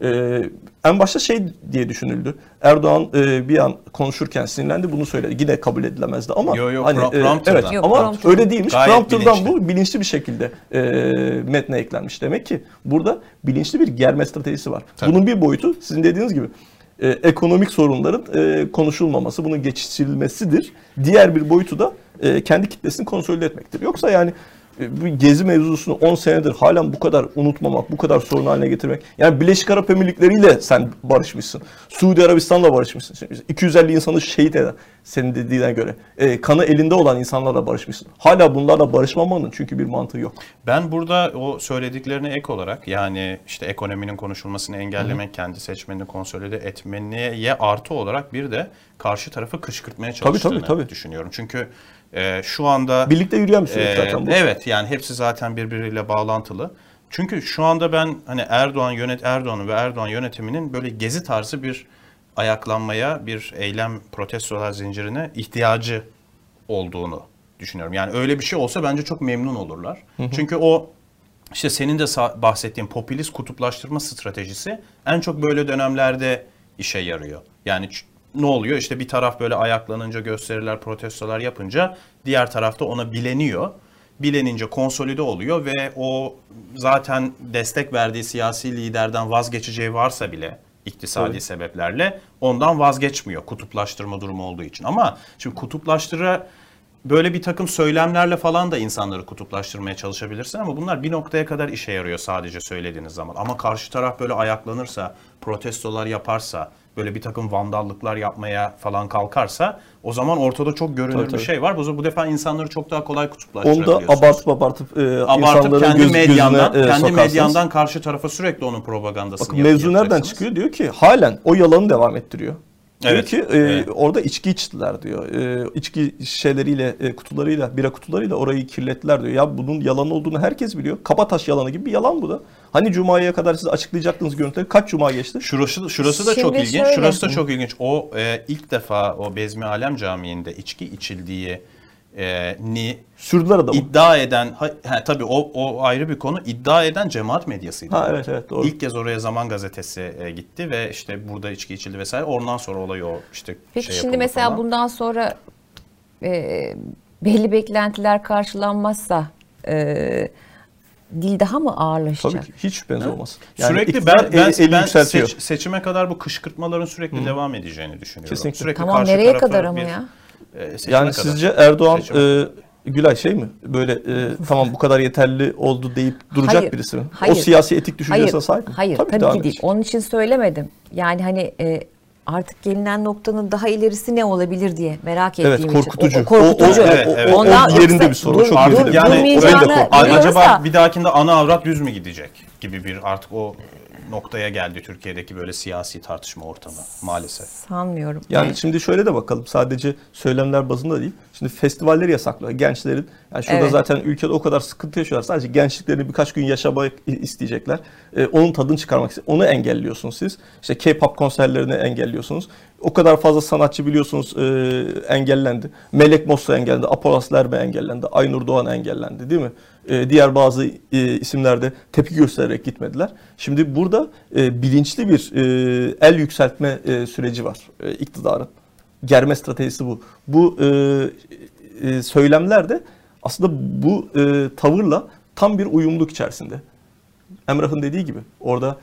Ee, en başta şey diye düşünüldü. Erdoğan e, bir an konuşurken sinirlendi bunu söyledi. Yine kabul edilemezdi ama Yo, yo, hani pro- e, evet Yok, ama prompter. öyle değilmiş. Gayet Prompter'dan bilinçli. bu bilinçli bir şekilde e, metne eklenmiş. Demek ki burada bilinçli bir germe stratejisi var. Tabii. Bunun bir boyutu sizin dediğiniz gibi e, ekonomik sorunların e, konuşulmaması, bunun geçiştirilmesidir. Diğer bir boyutu da e, kendi kitlesini konsolide etmektir. Yoksa yani bu gezi mevzusunu 10 senedir halen bu kadar unutmamak, bu kadar sorun haline getirmek. Yani Birleşik Arap Emirlikleri'yle sen barışmışsın. Suudi Arabistan'la barışmışsın. Şimdi 250 insanı şehit eden senin dediğine göre. E, kanı elinde olan insanlarla barışmışsın. Hala bunlarla barışmamanın çünkü bir mantığı yok. Ben burada o söylediklerine ek olarak yani işte ekonominin konuşulmasını engellemek, kendi seçmenini konsolide etmeye artı olarak bir de karşı tarafı kışkırtmaya Tabii, tabii, çalıştığını tabii. düşünüyorum. Çünkü e, şu anda Birlikte yürüyen bir süreç Ee, zaten bu. Evet yani hepsi zaten birbiriyle bağlantılı. Çünkü şu anda ben hani Erdoğan yönet Erdoğan'ın ve Erdoğan yönetiminin böyle gezi tarzı bir ayaklanmaya, bir eylem protestolar zincirine ihtiyacı olduğunu düşünüyorum. Yani öyle bir şey olsa bence çok memnun olurlar. Çünkü o işte senin de bahsettiğin popülist kutuplaştırma stratejisi en çok böyle dönemlerde işe yarıyor. Yani ne oluyor? İşte bir taraf böyle ayaklanınca gösteriler, protestolar yapınca diğer tarafta ona bileniyor. Bilenince konsolide oluyor ve o zaten destek verdiği siyasi liderden vazgeçeceği varsa bile iktisadi Tabii. sebeplerle ondan vazgeçmiyor kutuplaştırma durumu olduğu için. Ama şimdi kutuplaştıra böyle bir takım söylemlerle falan da insanları kutuplaştırmaya çalışabilirsin ama bunlar bir noktaya kadar işe yarıyor sadece söylediğiniz zaman. Ama karşı taraf böyle ayaklanırsa, protestolar yaparsa, böyle bir takım vandallıklar yapmaya falan kalkarsa o zaman ortada çok görünür Tabii, bir tabii. şey var. Bu, bu defa insanları çok daha kolay Onu da kutuplaştırabiliyorsunuz. abartıp abartıp, e, Abartıp insanların kendi göz, medyandan, gözüne e, kendi sokarsınız. medyandan karşı tarafa sürekli onun propagandasını Bakın mevzu nereden çıkıyor? Diyor ki halen o yalanı devam ettiriyor. Diyor Evet, ki e, evet. orada içki içtiler diyor. E, içki şişeleriyle, e, kutularıyla, bira kutularıyla orayı kirlettiler diyor. Ya bunun yalan olduğunu herkes biliyor. Kabataş yalanı gibi bir yalan bu da. Hani Cuma'ya kadar siz açıklayacaktınız görüntüleri. Kaç Cuma geçti? Şurası, şurası da çok Şimdi ilginç. şöyle. Şurası da çok ilginç. O e, ilk defa o Bezmi Alem Camii'nde içki içildiği e, ni Sürdüler adamı. iddia eden ha, ha, tabii o o ayrı bir konu. iddia eden cemaat medyasıydı. Ha evet evet doğru. İlk kez oraya Zaman Gazetesi e, gitti ve işte burada içki içildi vesaire. Ondan sonra olay o işte Peki şey şimdi mesela falan. bundan sonra e, belli beklentiler karşılanmazsa e, dil daha mı ağırlaşacak? Tabii ki hiç şüpheniz olmaz. sürekli iktidar ben, ben, eli- eli ben seç- seçime kadar bu kışkırtmaların sürekli devam edeceğini düşünüyorum. Kesinlikle. Sürekli Tamam karşı nereye tarafı kadar ama bir- ya? E, seçime Yani kadar. sizce Erdoğan Seçime e, Gülay şey mi? Böyle e, tamam bu kadar yeterli oldu deyip duracak Hayır, birisi mi? hayır. O siyasi etik düşüncesine Hayır, sahip mi? hayır tabii, devam ki değil. edecek. Onun için söylemedim. Yani hani e, artık gelinen noktanın daha ilerisi ne olabilir diye merak Evet, ettiğim için. korkutucu. O, o korkutucu. O- o- evet, evet. o- o Ondan yerinde bir soru. dur- Çok dur- yerinde bir yani acaba bir dahakinde ana avrat düz mü gidecek gibi bir artık o noktaya geldi Türkiye'deki böyle siyasi tartışma ortamı maalesef. sanmıyorum. Yani şimdi şöyle de bakalım sadece söylemler bazında değil. Şimdi festivalleri yasaklıyor. Gençlerin yani şurada Evet. zaten ülkede o kadar sıkıntı yaşıyorlar. Sadece gençliklerini birkaç gün yaşamak isteyecekler. Ee, onun tadını çıkarmak istiyor. Onu engelliyorsunuz siz. İşte K-pop konserlerini engelliyorsunuz. O kadar fazla sanatçı biliyorsunuz e, engellendi. Melek Mosso engellendi. Apolas Lerbe engellendi. Aynur Doğan engellendi değil mi? E, diğer bazı e, isimler de tepki göstererek gitmediler. Şimdi burada e, bilinçli bir e, el yükseltme e, süreci var e, iktidarın. Germe stratejisi bu. Bu e, e, söylemler de aslında bu e, tavırla tam bir uyumluluk içerisinde. Emrah'ın dediği gibi orada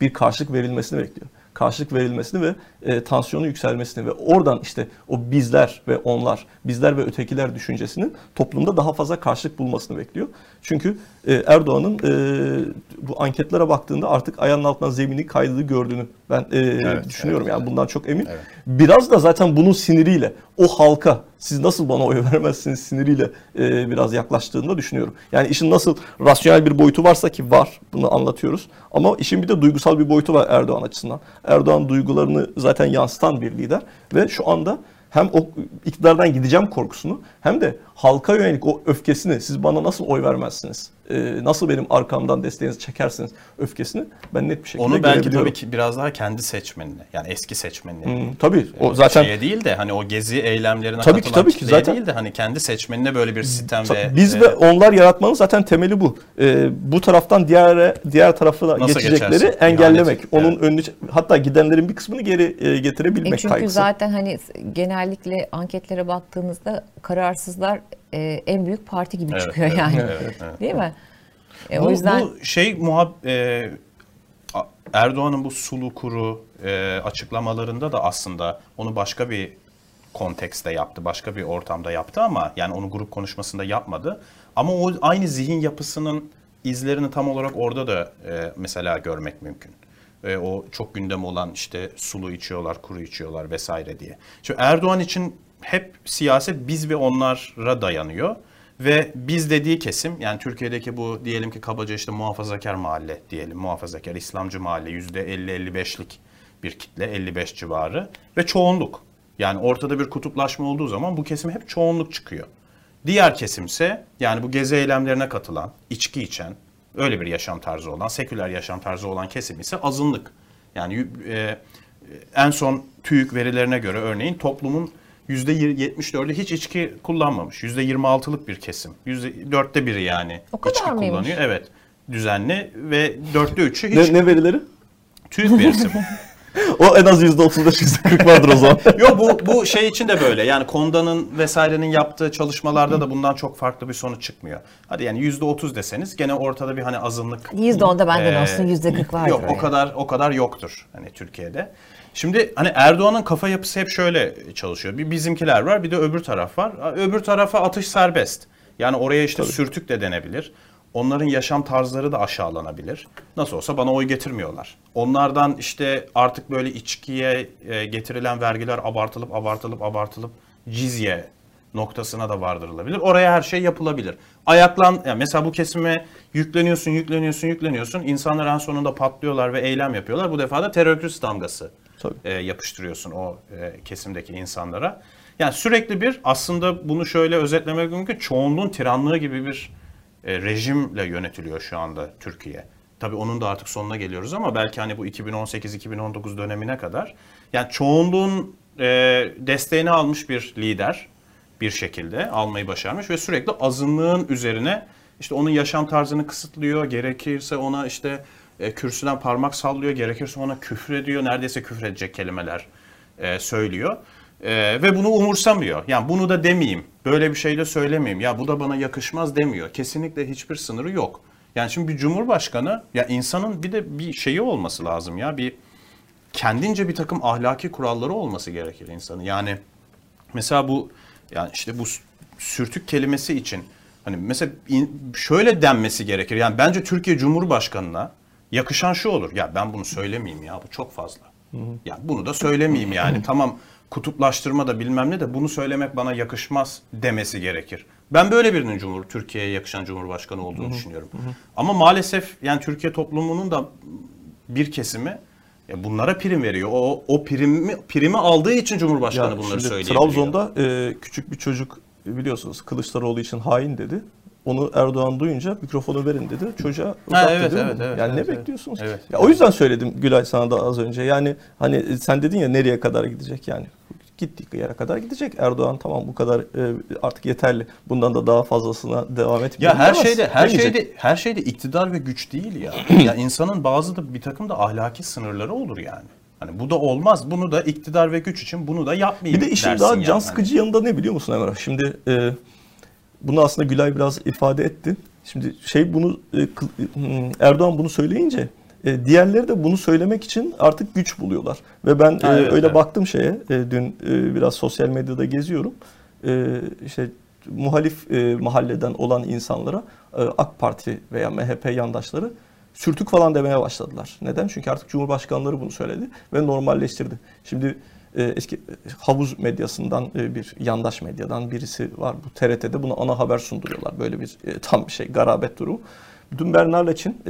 bir karşılık verilmesini bekliyor. Karşılık verilmesini ve e, tansiyonun yükselmesini ve oradan işte o bizler ve onlar, bizler ve ötekiler düşüncesinin toplumda daha fazla karşılık bulmasını bekliyor. Çünkü Erdoğan'ın e, bu anketlere baktığında artık ayağının altından zemini kaydığı gördüğünü ben e, düşünüyorum. evet, yani bundan çok emin. Evet. Biraz da zaten bunun siniriyle o halka siz nasıl bana oy [LAUGHS] vermezsiniz siniriyle e, biraz yaklaştığını da düşünüyorum. Yani işin nasıl rasyonel bir boyutu varsa ki var bunu anlatıyoruz. Ama işin bir de duygusal bir boyutu var Erdoğan açısından. Erdoğan duygularını zaten yansıtan bir lider ve şu anda hem o iktidardan gideceğim korkusunu hem de halka yönelik o öfkesini siz bana nasıl oy vermezsiniz? E, nasıl benim arkamdan desteğinizi çekersiniz öfkesini ben net bir şekilde Onu belki tabii ki biraz daha kendi seçmenine yani eski seçmenine. Hmm, tabii o zaten şeye değil de hani o gezi eylemlerine Tabii ki, katılan tabii ki, kitleye zaten- değil de hani kendi seçmenine böyle bir sitem Ta- ve Biz e, ve onlar yaratmanın zaten temeli bu. Ee, bu taraftan diğer diğer tarafına Nasıl geçecekleri geçersin? engellemek. İhanet, Onun evet. önünü hatta gidenlerin bir kısmını geri e, E getirebilmek çünkü kaygısı. zaten hani genellikle anketlere baktığınızda kararsızlar e, en büyük parti gibi Evet, çıkıyor evet, yani. evet, evet. Değil mi? E, bu, o yüzden bu şey muhab e, Erdoğan'ın bu sulu kuru e, açıklamalarında da aslında onu başka bir kontekste yaptı, başka bir ortamda yaptı ama yani onu grup konuşmasında yapmadı. Ama o aynı zihin yapısının izlerini tam olarak orada da e, mesela görmek mümkün. E, o çok gündem olan işte sulu içiyorlar, kuru içiyorlar vesaire diye. Şimdi Erdoğan için hep siyaset biz ve onlara dayanıyor. Ve biz dediği kesim yani Türkiye'deki bu diyelim ki kabaca işte muhafazakar mahalle diyelim muhafazakar İslamcı mahalle yüzde 50-55'lik bir kitle 55 civarı ve çoğunluk. Yani ortada bir kutuplaşma olduğu zaman bu kesim hep çoğunluk çıkıyor. Diğer kesimse yani bu gezi eylemlerine katılan, içki içen, öyle bir yaşam tarzı olan, seküler yaşam tarzı olan kesim ise azınlık. Yani e, en son TÜİK verilerine göre örneğin toplumun %74'ü hiç içki kullanmamış. %26'lık bir kesim. %4'te biri yani O kadar içki mıymış? kullanıyor. Evet. Düzenli ve dörtte üçü hiç Ne, ne verileri? TÜİK verisi bu. O en az %35 %40 vardır o zaman. Yok bu bu şey için de böyle. Yani Konda'nın vesairenin yaptığı çalışmalarda da bundan çok farklı bir sonuç çıkmıyor. Hadi yani yüzde otuz deseniz gene ortada bir hani azınlık. Yüzde onda benden Ee, olsun yüzde kırk vardır. Yok o kadar o kadar yoktur hani Türkiye'de. Şimdi hani Erdoğan'ın kafa yapısı hep şöyle çalışıyor. Bir bizimkiler var, bir de öbür taraf var. Öbür tarafa atış serbest. Yani oraya işte sürtük de denebilir. Onların yaşam tarzları da aşağılanabilir. Nasıl olsa bana oy getirmiyorlar. Onlardan işte artık böyle içkiye e, getirilen vergiler abartılıp abartılıp abartılıp cizye noktasına da vardırılabilir. Oraya her şey yapılabilir. Ayaklan, yani mesela bu kesime yükleniyorsun, yükleniyorsun, yükleniyorsun. İnsanlar en sonunda patlıyorlar ve eylem yapıyorlar. Bu defa da terörist damgası Tabii. E, yapıştırıyorsun o e, kesimdeki insanlara. Yani sürekli bir aslında bunu şöyle özetlemek mümkün. Çoğunluğun tiranlığı gibi bir e, rejimle yönetiliyor şu anda Türkiye. Tabii onun da artık sonuna geliyoruz ama belki hani bu 2018-2019 dönemine kadar yani çoğunluğun e, desteğini almış bir lider bir şekilde almayı başarmış ve sürekli azınlığın üzerine işte onun yaşam tarzını kısıtlıyor. Gerekirse ona işte e, kürsüden parmak sallıyor. Gerekirse ona küfür ediyor. Neredeyse küfür edecek kelimeler e, söylüyor. E, ve bunu umursamıyor. Yani bunu da demeyeyim. Böyle bir şey de söylemeyeyim. Ya bu da bana yakışmaz demiyor. Kesinlikle hiçbir sınırı yok. Yani şimdi bir cumhurbaşkanı ya insanın bir de bir şeyi olması lazım ya. Bir kendince bir takım ahlaki kuralları olması gerekir insanın. Yani mesela bu yani işte bu sürtük kelimesi için hani mesela şöyle denmesi gerekir. Yani bence Türkiye Cumhurbaşkanına yakışan şu olur. Ya ben bunu söylemeyeyim ya bu çok fazla. Ya bunu da söylemeyeyim yani. tamam kutuplaştırma da bilmem ne de bunu söylemek bana yakışmaz demesi gerekir. Ben böyle birinin Cumhur Türkiye'ye yakışan Cumhurbaşkanı olduğunu düşünüyorum. Ama maalesef yani Türkiye toplumunun da bir kesimi ya bunlara prim veriyor. O o primi primi aldığı için Cumhurbaşkanı Ya bunları söyleyebiliyor. Trabzon'da e, küçük bir çocuk biliyorsunuz Kılıçdaroğlu için hain dedi. Onu Erdoğan duyunca mikrofonu verin dedi. Çocuğa uzattı evet, mi? evet, evet, yani evet, ne evet. bekliyorsunuz? Evet. Ya o yüzden söyledim Gülay sana da az önce. Yani hani sen dedin ya nereye kadar gidecek yani. Gittiği yere kadar gidecek. Erdoğan tamam bu kadar e, artık yeterli. Bundan da daha fazlasına devam etmiyor. Ya her şeyde her Demeyecek. şeyde her şeyde iktidar ve güç değil ya. [CLEARS THROAT] ya insanın bazı da bir takım da ahlaki sınırları olur yani. Hani bu da olmaz. Bunu da iktidar ve güç için bunu da yapmayayım Bir de işin daha yani. can Hani- sıkıcı yanında ne biliyor musun Emrah? Şimdi e, bunu aslında Gülay biraz ifade etti. Şimdi şey bunu e, kıl- hmm, Erdoğan bunu söyleyince e, diğerleri de bunu söylemek için artık güç buluyorlar. Ve ben Ha, e, evet, öyle evet. baktım şeye e, dün e, biraz sosyal medyada geziyorum. E, işte muhalif e, mahalleden olan insanlara e, AK Parti veya MHP yandaşları sürtük falan demeye başladılar. Neden? Çünkü artık Cumhurbaşkanları bunu söyledi ve normalleştirdi. Şimdi e, eski e, havuz medyasından e, bir yandaş medyadan birisi var bu TRT'de bunu ana haber sunduruyorlar. Böyle bir e, tam bir şey garabet durumu. Dün Bernard için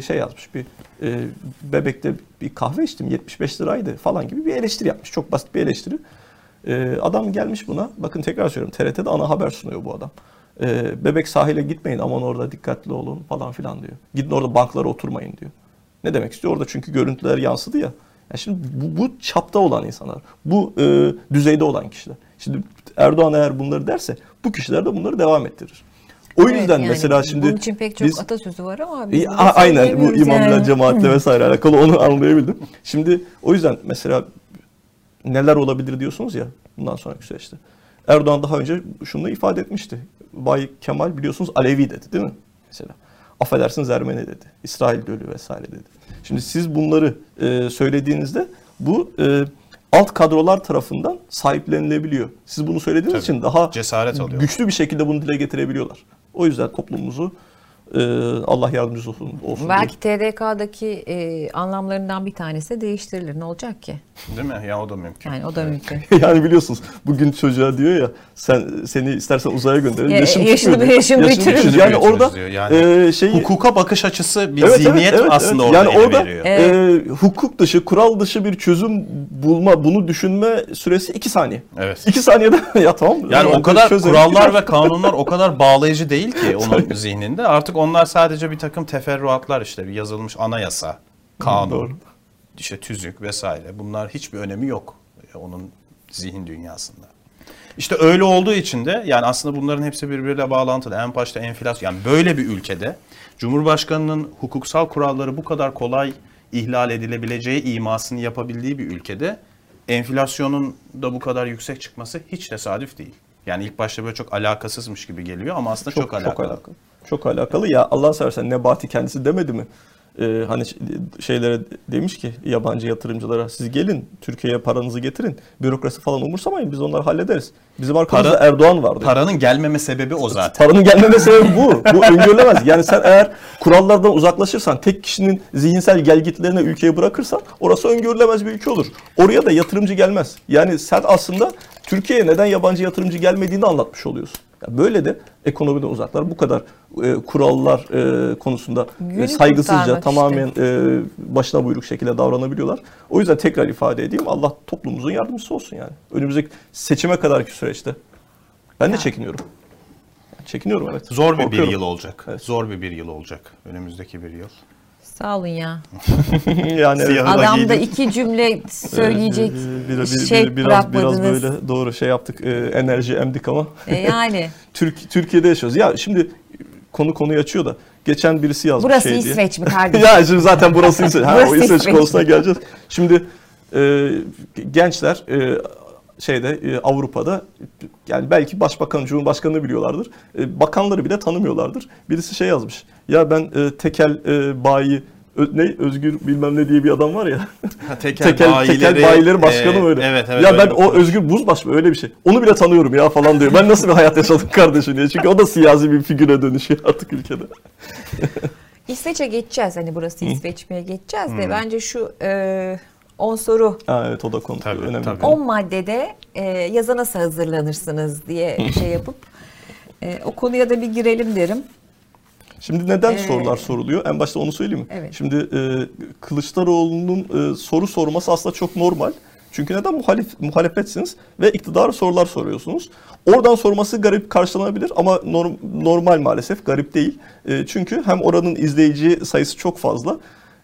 şey yazmış bir bebekte bir kahve içtim 75 liraydı falan gibi bir eleştiri yapmış. Çok basit bir eleştiri. Adam gelmiş buna bakın tekrar söylüyorum TRT'de ana haber sunuyor bu adam. Bebek sahile gitmeyin aman orada dikkatli olun falan filan diyor. Gidin orada banklara oturmayın diyor. Ne demek istiyor? Orada çünkü görüntüler yansıdı ya. Ya şimdi bu, bu çapta olan insanlar, bu e, düzeyde olan kişiler. Şimdi Erdoğan eğer bunları derse bu kişiler de bunları devam ettirir. O Evet, yüzden yani mesela şimdi bunun için pek çok biz- atasözü var ama biz İyi, bunu a- aynen bu imamla yani. cemaatle vesaire alakalı onu anlayabildim. Şimdi o yüzden mesela neler olabilir diyorsunuz ya bundan sonraki süreçte. Erdoğan daha önce şunu ifade etmişti. Bay Kemal biliyorsunuz Alevi dedi değil mi? Mesela. Affedersiniz Ermeni dedi. İsrail dölü vesaire dedi. Şimdi siz bunları e, söylediğinizde bu e, alt kadrolar tarafından sahiplenilebiliyor. Siz bunu söylediğiniz Tabii. için daha Cesaret alıyor. güçlü bir şekilde bunu dile getirebiliyorlar. O yüzden toplumumuzu Allah yardımcısı olsun. olsun Belki TDK'daki e, anlamlarından bir tanesi değiştirilir. Ne olacak ki? Değil mi? Ya o da mümkün. Yani o da mümkün. [LAUGHS] yani biliyorsunuz bugün çocuğa diyor ya sen seni istersen uzaya gönderelim. Ya, yaşım yaşını yaşım Yaşını bitirir. tutmuyor. Yani Yaşını orada. Yani e, şeyi Hukuka bakış açısı bir Evet, evet, zihniyet evet, aslında evet. orada yani orada veriyor. Evet. e, hukuk dışı, kural dışı bir çözüm bulma, bunu düşünme süresi iki saniye. Evet. İki saniyede [LAUGHS] ya tamam. Yani ya, o kadar kurallar ve [LAUGHS] kanunlar o kadar bağlayıcı değil ki onun zihninde. Artık onlar sadece bir takım teferruatlar işte bir yazılmış anayasa, kanun, Doğru. işte tüzük vesaire. Bunlar hiçbir önemi yok e, onun zihin dünyasında. İşte öyle olduğu için de yani aslında bunların hepsi birbiriyle bağlantılı. En başta enflasyon yani böyle bir ülkede Cumhurbaşkanının hukuksal kuralları bu kadar kolay ihlal edilebileceği imasını yapabildiği bir ülkede enflasyonun da bu kadar yüksek çıkması hiç tesadüf değil. Yani ilk başta böyle çok alakasızmış gibi geliyor ama aslında çok, alakalı. Çok alakalı. Çok alakalı. Ya Allah seversen Nebati kendisi demedi mi? Ee, hani şeylere demiş ki yabancı yatırımcılara siz gelin Türkiye'ye paranızı getirin. Bürokrasi falan umursamayın biz onları hallederiz. Bizim arkamızda Para- Erdoğan vardı. Paranın gelmeme sebebi o zaten. Paranın gelmeme sebebi bu. Bu öngörülemez. Yani sen eğer kurallardan uzaklaşırsan, tek kişinin zihinsel gelgitlerine ülkeyi bırakırsan orası öngörülemez bir ülke olur. Oraya da yatırımcı gelmez. Yani sen aslında Türkiye'ye neden yabancı yatırımcı gelmediğini anlatmış oluyorsun. Ya böyle de ekonomiden uzaklar. Bu kadar e, kurallar e, konusunda e, saygısızca tamamen e, başına buyruk şekilde davranabiliyorlar. O yüzden tekrar ifade edeyim Allah toplumumuzun yardımcısı olsun yani. Önümüzdeki seçime kadarki süreçte. Ben de çekiniyorum. Çekiniyorum evet. Zor bir bir yıl olacak. Evet. Zor bir bir yıl olacak. Önümüzdeki bir yıl. Sağ olun ya. [LAUGHS] yani evet. Adam da iki cümle söyleyecek bir, bir, şey bir- biraz biraz böyle doğru şey yaptık. e, enerji emdik ama E, yani. [LAUGHS] Türk Türkiye'de yaşıyoruz. Ya şimdi konu konuyu açıyor da geçen birisi yazmış Burası şey diye. İsveç mi [LAUGHS] kardeşim? ya şimdi zaten burası İsveç. Ha, o Burası İsveç İsveç. konusuna geleceğiz. Şimdi e, gençler e, şeyde e, Avrupa'da yani belki başbakan, cumhurbaşkanını biliyorlardır. E, bakanları bile tanımıyorlardır. Birisi şey yazmış. Ya ben e, tekel e, bayi Ö- ne Özgür bilmem ne diye bir adam var ya. [LAUGHS] Ha, tekel, tekel, tekel bayileri başkanı e, öyle. Evet evet. ya ben o kuruluş. Özgür Buzbaş mı öyle bir şey. Onu bile tanıyorum ya falan diyor. Ben nasıl bir hayat yaşadım [LAUGHS] kardeşim diye. Çünkü o da siyasi bir figüre dönüşüyor [LAUGHS] artık ülkede. İsveç'e geçeceğiz. Hani burası İsveç miye geçeceğiz de bence şu 10 soru Ha evet o da konu. Tabii, önemli. tabii. 10 maddede e, yaza nasıl hazırlanırsınız diye şey yapıp e, o konuya da bir girelim derim. Şimdi neden Ee, sorular soruluyor? En başta onu söyleyeyim mi? Evet. Şimdi e, Kılıçdaroğlu'nun e, soru sorması aslında çok normal. Çünkü neden muhalif, muhalefetsiniz ve iktidara sorular soruyorsunuz. Oradan sorması garip karşılanabilir ama norm- normal maalesef garip değil. E, çünkü hem oranın izleyici sayısı çok fazla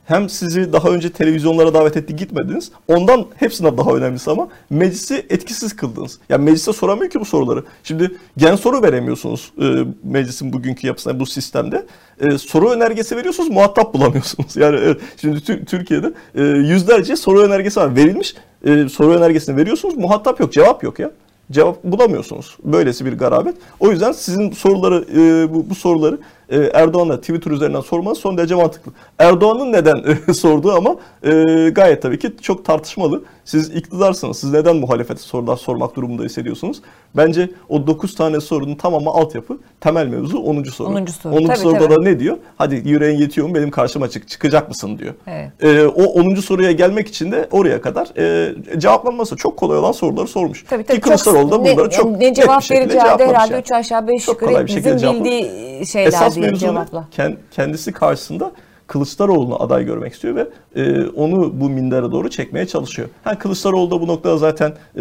hem sizi daha önce televizyonlara davet etti gitmediniz. Ondan hepsinden daha önemlisi ama meclisi etkisiz kıldınız. Yani meclise soramıyor ki bu soruları. Şimdi gen soru veremiyorsunuz e, meclisin bugünkü yapısına bu sistemde. E, soru önergesi veriyorsunuz muhatap bulamıyorsunuz. [LAUGHS] Yani evet, şimdi Tür- Türkiye'de e, yüzlerce soru önergesi var verilmiş. E, soru önergesini veriyorsunuz muhatap yok cevap yok ya. Cevap bulamıyorsunuz. Böylesi bir garabet. O yüzden sizin soruları e, bu, bu soruları e, Erdoğan'a Twitter üzerinden sormanız son derece mantıklı. Erdoğan'ın neden [LAUGHS] sorduğu ama e, gayet tabii ki çok tartışmalı. Siz iktidarsınız. Siz neden muhalefete sorular sormak durumunda hissediyorsunuz? Bence o 9 tane sorunun tamamı altyapı, temel mevzu 10. soru. 10. soru. 10. Tabii, soruda tabii. da ne diyor? Hadi yüreğin yetiyor mu benim karşıma çık, çıkacak mısın diyor. Evet. E, o 10. soruya gelmek için de oraya kadar e, cevaplanması çok kolay olan soruları sormuş. Tabii tabii. Ki Kılıçdaroğlu da ne- bunları çok ne net bir cevap vereceği de herhalde yani. 3 aşağı 5 Çok yukarı cevaplamış. bildiği şeyler Esas diye mevzu ne? cevapla. Ken- Kendisi karşısında Kılıçdaroğlu'nu aday görmek istiyor ve e, onu bu mindere doğru çekmeye çalışıyor. Ha Kılıçdaroğlu da bu noktada zaten e,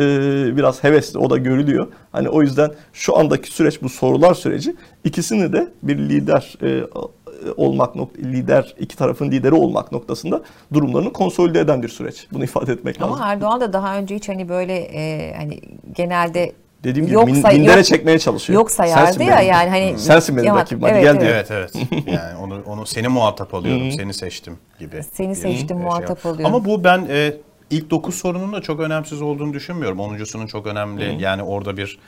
biraz hevesli, o da görülüyor. Hani o yüzden şu andaki süreç bu sorular süreci ikisini de bir lider e, olmak nok- lider iki tarafın lideri olmak noktasında durumlarını konsolide eden bir süreç. Bunu ifade etmek lazım. Ama Erdoğan da daha önce hiç hani böyle e, hani genelde Dediğim gibi yok min- mindere yok- çekmeye çalışıyor. yok sayardı Sensin ya benim- yani hani [LAUGHS] sensin benim Ya, rakibim hadi evet, gel evet. diyor. Evet evet. [LAUGHS] Yani onu onu seni muhatap alıyorum, seni seçtim gibi. Seni seçtim, şey muhatap var. alıyorum. Ama bu ben e, ilk 9 sorunun da çok önemsiz olduğunu düşünmüyorum. Onuncusunun çok önemli. Yani orada bir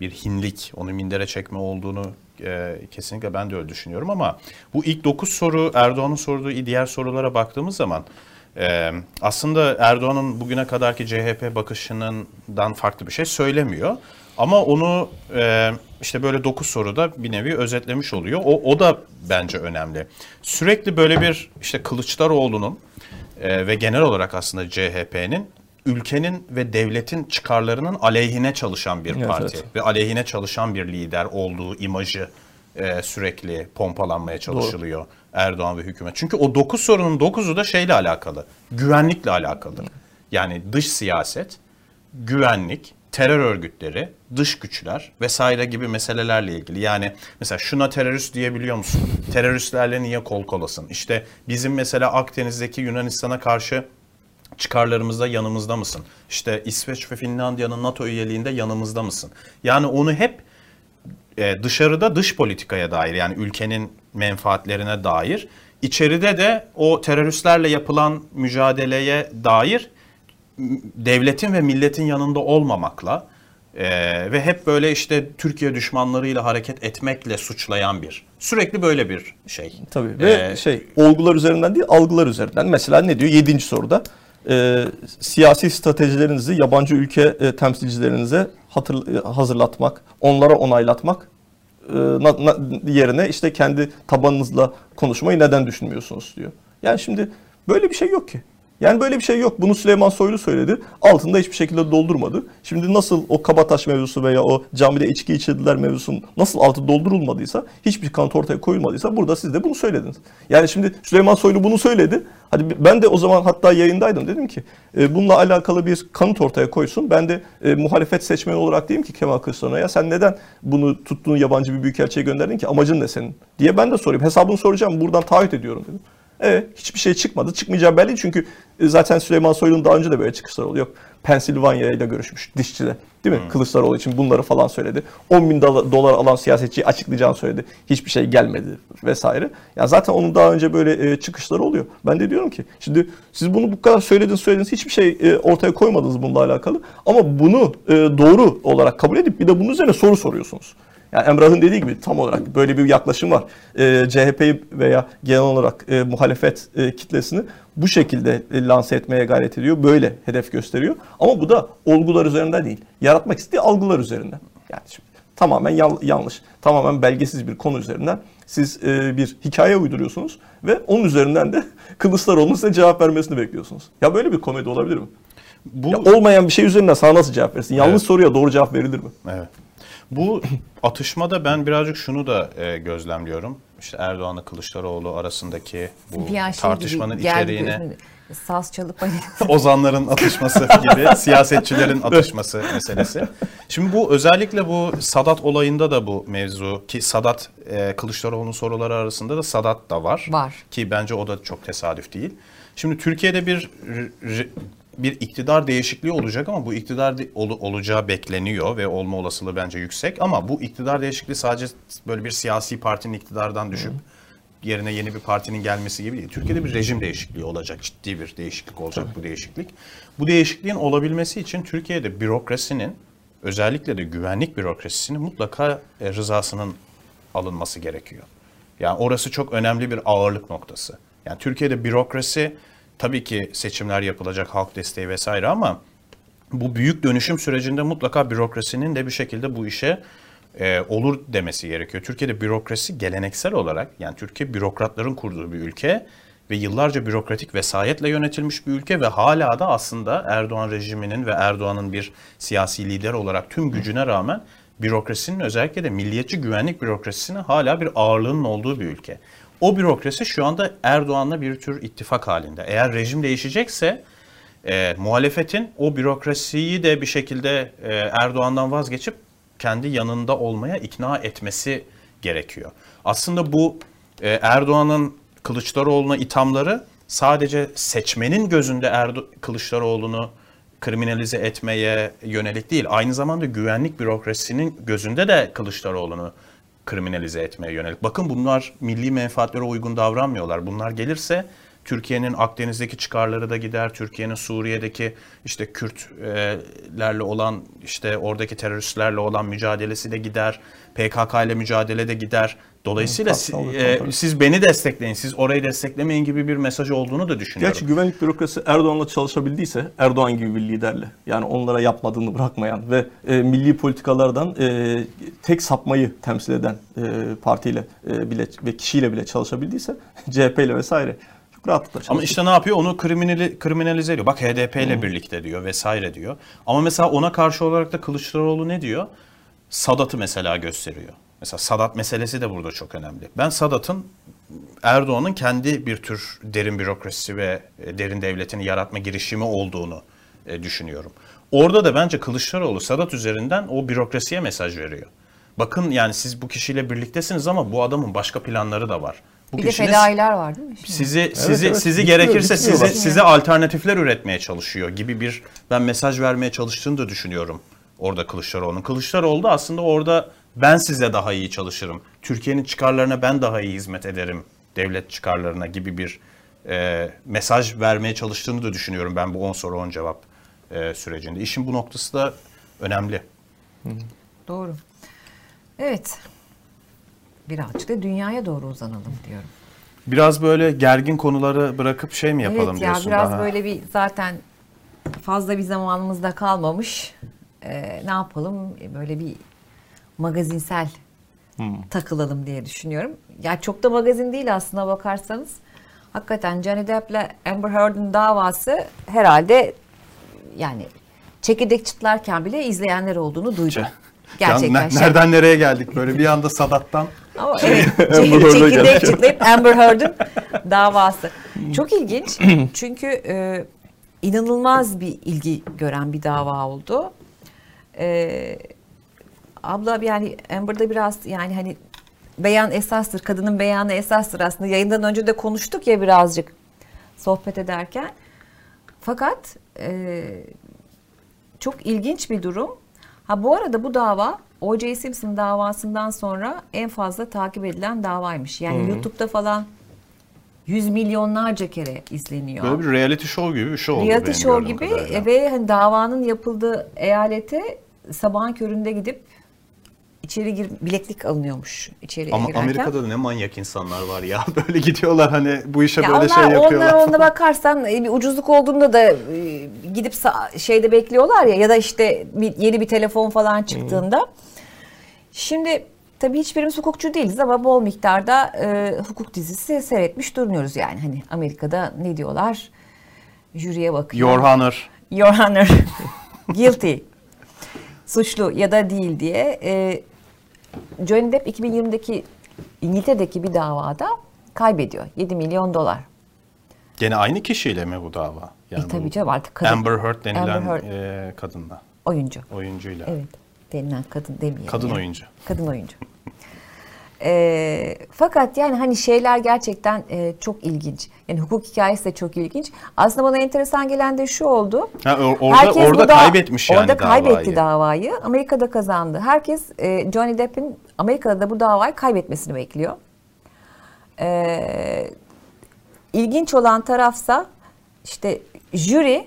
bir hinlik, onu mindere çekme olduğunu e, kesinlikle ben de öyle düşünüyorum ama bu ilk 9 soru Erdoğan'ın sorduğu diğer sorulara baktığımız zaman Ee, aslında Erdoğan'ın bugüne kadarki CHP bakışından farklı bir şey söylemiyor. Ama onu e, işte böyle 9 soruda bir nevi özetlemiş oluyor. O, o da bence önemli. Sürekli böyle bir işte Kılıçdaroğlu'nun e, ve genel olarak aslında CHP'nin ülkenin ve devletin çıkarlarının aleyhine çalışan bir Evet, parti evet. ve aleyhine çalışan bir lider olduğu imajı e, sürekli pompalanmaya çalışılıyor Erdoğan ve hükümet. Çünkü o 9 sorunun 9'u da şeyle alakalı. Güvenlikle alakalı. Yani dış siyaset, güvenlik, terör örgütleri, dış güçler vesaire gibi meselelerle ilgili. Yani mesela şuna terörist diyebiliyor musun? Teröristlerle niye kol kolasın? İşte bizim mesela Akdeniz'deki Yunanistan'a karşı çıkarlarımızda yanımızda mısın? İşte İsveç ve Finlandiya'nın NATO üyeliğinde yanımızda mısın? Yani onu hep e, dışarıda dış politikaya dair yani ülkenin menfaatlerine dair, içeride de o teröristlerle yapılan mücadeleye dair devletin ve milletin yanında olmamakla e, ve hep böyle işte Türkiye düşmanlarıyla hareket etmekle suçlayan bir, sürekli böyle bir şey. Tabii ve Ee, şey olgular üzerinden değil algılar üzerinden. Mesela ne diyor? Yedinci soruda e, siyasi stratejilerinizi yabancı ülke e, temsilcilerinize hatır, e, hazırlatmak, onlara onaylatmak e, na- na- yerine işte kendi tabanınızla konuşmayı neden düşünmüyorsunuz diyor. Yani şimdi böyle bir şey yok ki. Yani böyle bir şey yok. Bunu Süleyman Soylu söyledi. Altında hiçbir şekilde doldurmadı. Şimdi nasıl o Kabataş mevzusu veya o camide içki içirdiler mevzusunun nasıl altı doldurulmadıysa, hiçbir kanıt ortaya koyulmadıysa burada siz de bunu söylediniz. Yani şimdi Süleyman Soylu bunu söyledi. Hadi ben de o zaman hatta yayındaydım. Dedim ki e, bununla alakalı bir kanıt ortaya koysun. Ben de e, muhalefet seçmeni olarak diyeyim ki Kemal Kılıçdaroğlu'na ya sen neden bunu tuttuğun yabancı bir büyükelçiye gönderdin ki? Amacın ne senin? Diye ben de sorayım. Hesabını soracağım. Buradan taahhüt ediyorum dedim. Evet hiçbir şey çıkmadı. Çıkmayacağı belli çünkü e, zaten Süleyman Soylu'nun daha önce de böyle çıkışları oluyor. Pensilvanya ile görüşmüş dişçide. Değil mi? Kılıçdaroğlu için bunları falan söyledi. 10 bin dola- dolar alan siyasetçiyi açıklayacağını söyledi. Hiçbir şey gelmedi vesaire. Ya zaten onun daha önce böyle e, çıkışları oluyor. Ben de diyorum ki şimdi siz bunu bu kadar söylediniz söylediniz hiçbir şey e, ortaya koymadınız bununla alakalı. Ama bunu e, doğru olarak kabul edip bir de bunun üzerine soru soruyorsunuz. Yani Emrah'ın dediği gibi tam olarak böyle bir yaklaşım var. E, CHP veya genel olarak e, muhalefet e, kitlesini bu şekilde e, lanse etmeye gayret ediyor. Böyle hedef gösteriyor. Ama bu da olgular üzerinden değil. Yaratmak istediği algılar üzerinden. Yani şimdi tamamen yan- yanlış. Tamamen belgesiz bir konu üzerinden siz e, bir hikaye uyduruyorsunuz ve onun üzerinden de [LAUGHS] Kılıçdaroğlu'nun size cevap vermesini bekliyorsunuz. Ya böyle bir komedi olabilir mi? Bu Ya olmayan bir şey üzerinden sana nasıl cevap versin? Yanlış Evet. soruya doğru cevap verilir mi? Evet. Bu atışmada ben birazcık şunu da e, gözlemliyorum. İşte Erdoğan'la Kılıçdaroğlu arasındaki bu şey tartışmanın gibi geldi içeriğine gözüme. Saz çalıp hani [LAUGHS] ozanların atışması gibi siyasetçilerin atışması meselesi. Şimdi bu özellikle bu Sadat olayında da bu mevzu ki Sadat e, Kılıçdaroğlu'nun soruları arasında da Sadat da var. Var. Ki bence o da çok tesadüf değil. Şimdi Türkiye'de bir bir iktidar değişikliği olacak ama bu iktidar de- ol- olacağı bekleniyor ve olma olasılığı bence yüksek. Ama bu iktidar değişikliği sadece böyle bir siyasi partinin iktidardan düşüp yerine yeni bir partinin gelmesi gibi değil. Türkiye'de bir rejim değişikliği olacak. Ciddi bir değişiklik olacak bu değişiklik. Bu değişikliğin olabilmesi için Türkiye'de bürokrasinin özellikle de güvenlik bürokrasisinin mutlaka e, rızasının alınması gerekiyor. Yani orası çok önemli bir ağırlık noktası. Yani Türkiye'de bürokrasi tabii ki seçimler yapılacak, halk desteği vesaire ama bu büyük dönüşüm sürecinde mutlaka bürokrasinin de bir şekilde bu işe e, olur demesi gerekiyor. Türkiye'de bürokrasi geleneksel olarak yani Türkiye bürokratların kurduğu bir ülke ve yıllarca bürokratik vesayetle yönetilmiş bir ülke ve hala da aslında Erdoğan rejiminin ve Erdoğan'ın bir siyasi lider olarak tüm gücüne rağmen bürokrasinin özellikle de milliyetçi güvenlik bürokrasisinin hala bir ağırlığının olduğu bir ülke. O bürokrasi şu anda Erdoğan'la bir tür ittifak halinde. Eğer rejim değişecekse e, muhalefetin o bürokrasiyi de bir şekilde e, Erdoğan'dan vazgeçip kendi yanında olmaya ikna etmesi gerekiyor. Aslında bu e, Erdoğan'ın Kılıçdaroğlu'na ithamları sadece seçmenin gözünde Erdo- Kılıçdaroğlu'nu kriminalize etmeye yönelik değil. Aynı zamanda güvenlik bürokrasisinin gözünde de Kılıçdaroğlu'nu kriminalize etmeye yönelik. Bakın bunlar milli menfaatlere uygun davranmıyorlar. Bunlar gelirse Türkiye'nin Akdeniz'deki çıkarları da gider. Türkiye'nin Suriye'deki işte Kürtlerle olan işte oradaki teröristlerle olan mücadelesi de gider. PKK ile mücadele de gider. Dolayısıyla tabii, e, siz beni destekleyin, siz orayı desteklemeyin gibi bir mesaj olduğunu da düşünüyorum. Gerçi güvenlik bürokrasi Erdoğan'la çalışabildiyse Erdoğan gibi bir liderle yani onlara yapmadığını bırakmayan ve e, milli politikalardan e, tek sapmayı temsil eden e, partiyle e, bile ve kişiyle bile çalışabildiyse [LAUGHS] CHP ile vesaire çok rahatlıkla çalışır. Ama işte ne yapıyor? Onu kriminali, kriminalize ediyor. Bak HDP ile birlikte diyor vesaire diyor. Ama mesela ona karşı olarak da Kılıçdaroğlu ne diyor? Sadat'ı mesela gösteriyor. Mesela Sadat meselesi de burada çok önemli. Ben Sadat'ın Erdoğan'ın kendi bir tür derin bürokrasi ve e, derin devletini yaratma girişimi olduğunu e, düşünüyorum. Orada da bence Kılıçdaroğlu Sadat üzerinden o bürokrasiye mesaj veriyor. Bakın yani siz bu kişiyle birliktesiniz ama bu adamın başka planları da var. Bu Bir de kişinin- fedailer var değil mi? Şimdi? sizi sizi evet. sizi Bitmiyor, gerekirse bitmiyorlar. size size alternatifler üretmeye çalışıyor gibi bir ben mesaj vermeye çalıştığını da düşünüyorum orada Kılıçdaroğlu'nun. Kılıçdaroğlu da aslında orada ben size daha iyi çalışırım. Türkiye'nin çıkarlarına ben daha iyi hizmet ederim. Devlet çıkarlarına gibi bir e, mesaj vermeye çalıştığını da düşünüyorum ben bu 10 soru 10 cevap e, sürecinde. İşin bu noktası da önemli. Doğru. Evet. Birazcık da dünyaya doğru uzanalım diyorum. Biraz böyle gergin konuları bırakıp şey mi yapalım evet ya diyorsun biraz daha? böyle bir zaten fazla bir zamanımız da kalmamış. Ee, ne yapalım? E, Böyle bir magazinsel takılalım diye düşünüyorum. Ya çok da magazin değil aslında bakarsanız. Hakikaten Johnny Depp'le Amber Heard'ın davası herhalde yani çekirdek çıtlarken bile izleyenler olduğunu duydum. Gerçekten ne- şey. nereden nereye geldik böyle bir anda Sadat'tan [LAUGHS] Ama evet, [LAUGHS] çek- Heard'a çekirdek çıtlayıp Amber Heard'ın [LAUGHS] davası. Çok [CLEARS THROAT] ilginç. Çünkü e, inanılmaz bir ilgi gören bir dava oldu. E, abla yani Amber'da biraz yani hani beyan esastır, kadının beyanı esastır aslında. Yayından önce de konuştuk ya birazcık sohbet ederken. Fakat e, çok ilginç bir durum. Ha bu arada bu dava O.J. Simpson davasından sonra en fazla takip edilen davaymış. Yani YouTube'da falan yüz milyonlarca kere izleniyor. böyle bir reality show gibi bir şey oldu. Reality show gibi kadarıyla. ve hani davanın yapıldığı eyalete sabahın köründe gidip içeri gir bileklik alınıyormuş içeriye Ama girerken. Amerika'da da ne manyak insanlar var ya. [LAUGHS] Böyle gidiyorlar hani bu işe Ya böyle onlar, şey yapıyorlar. Onlara ona bakarsan e, bir ucuzluk olduğunda da e, gidip şeyde bekliyorlar ya ya da işte bir, yeni bir telefon falan çıktığında. Şimdi tabii hiçbirimiz hukukçu değiliz ama bol miktarda e, hukuk dizisi seyretmiş durmuyoruz yani. Hani Amerika'da ne diyorlar? Jüriye bakıyor. Your Honor. Your Honor. [LAUGHS] Guilty. Suçlu ya da değil diye. E, Johnny Depp 2020'deki İngiltere'deki bir davada kaybediyor. 7 milyon dolar. Gene aynı kişiyle mi bu dava? Yani e tabii canım artık kadın Amber Heard denilen Amber Heard. e, kadınla, oyuncu. oyuncuyla. Evet. Denilen kadın demeyelim. Kadın yani. oyuncu. Kadın oyuncu. E, fakat yani hani şeyler gerçekten e, çok ilginç. Yani hukuk hikayesi de çok ilginç. Aslında bana enteresan gelen de şu oldu. Ha, or- orada Herkes orada da- kaybetmiş yani Orada kaybetti davayı. davayı. Amerika'da kazandı. Herkes e, Johnny Depp'in Amerika'da da bu davayı kaybetmesini bekliyor. E, ilginç olan tarafsa işte jüri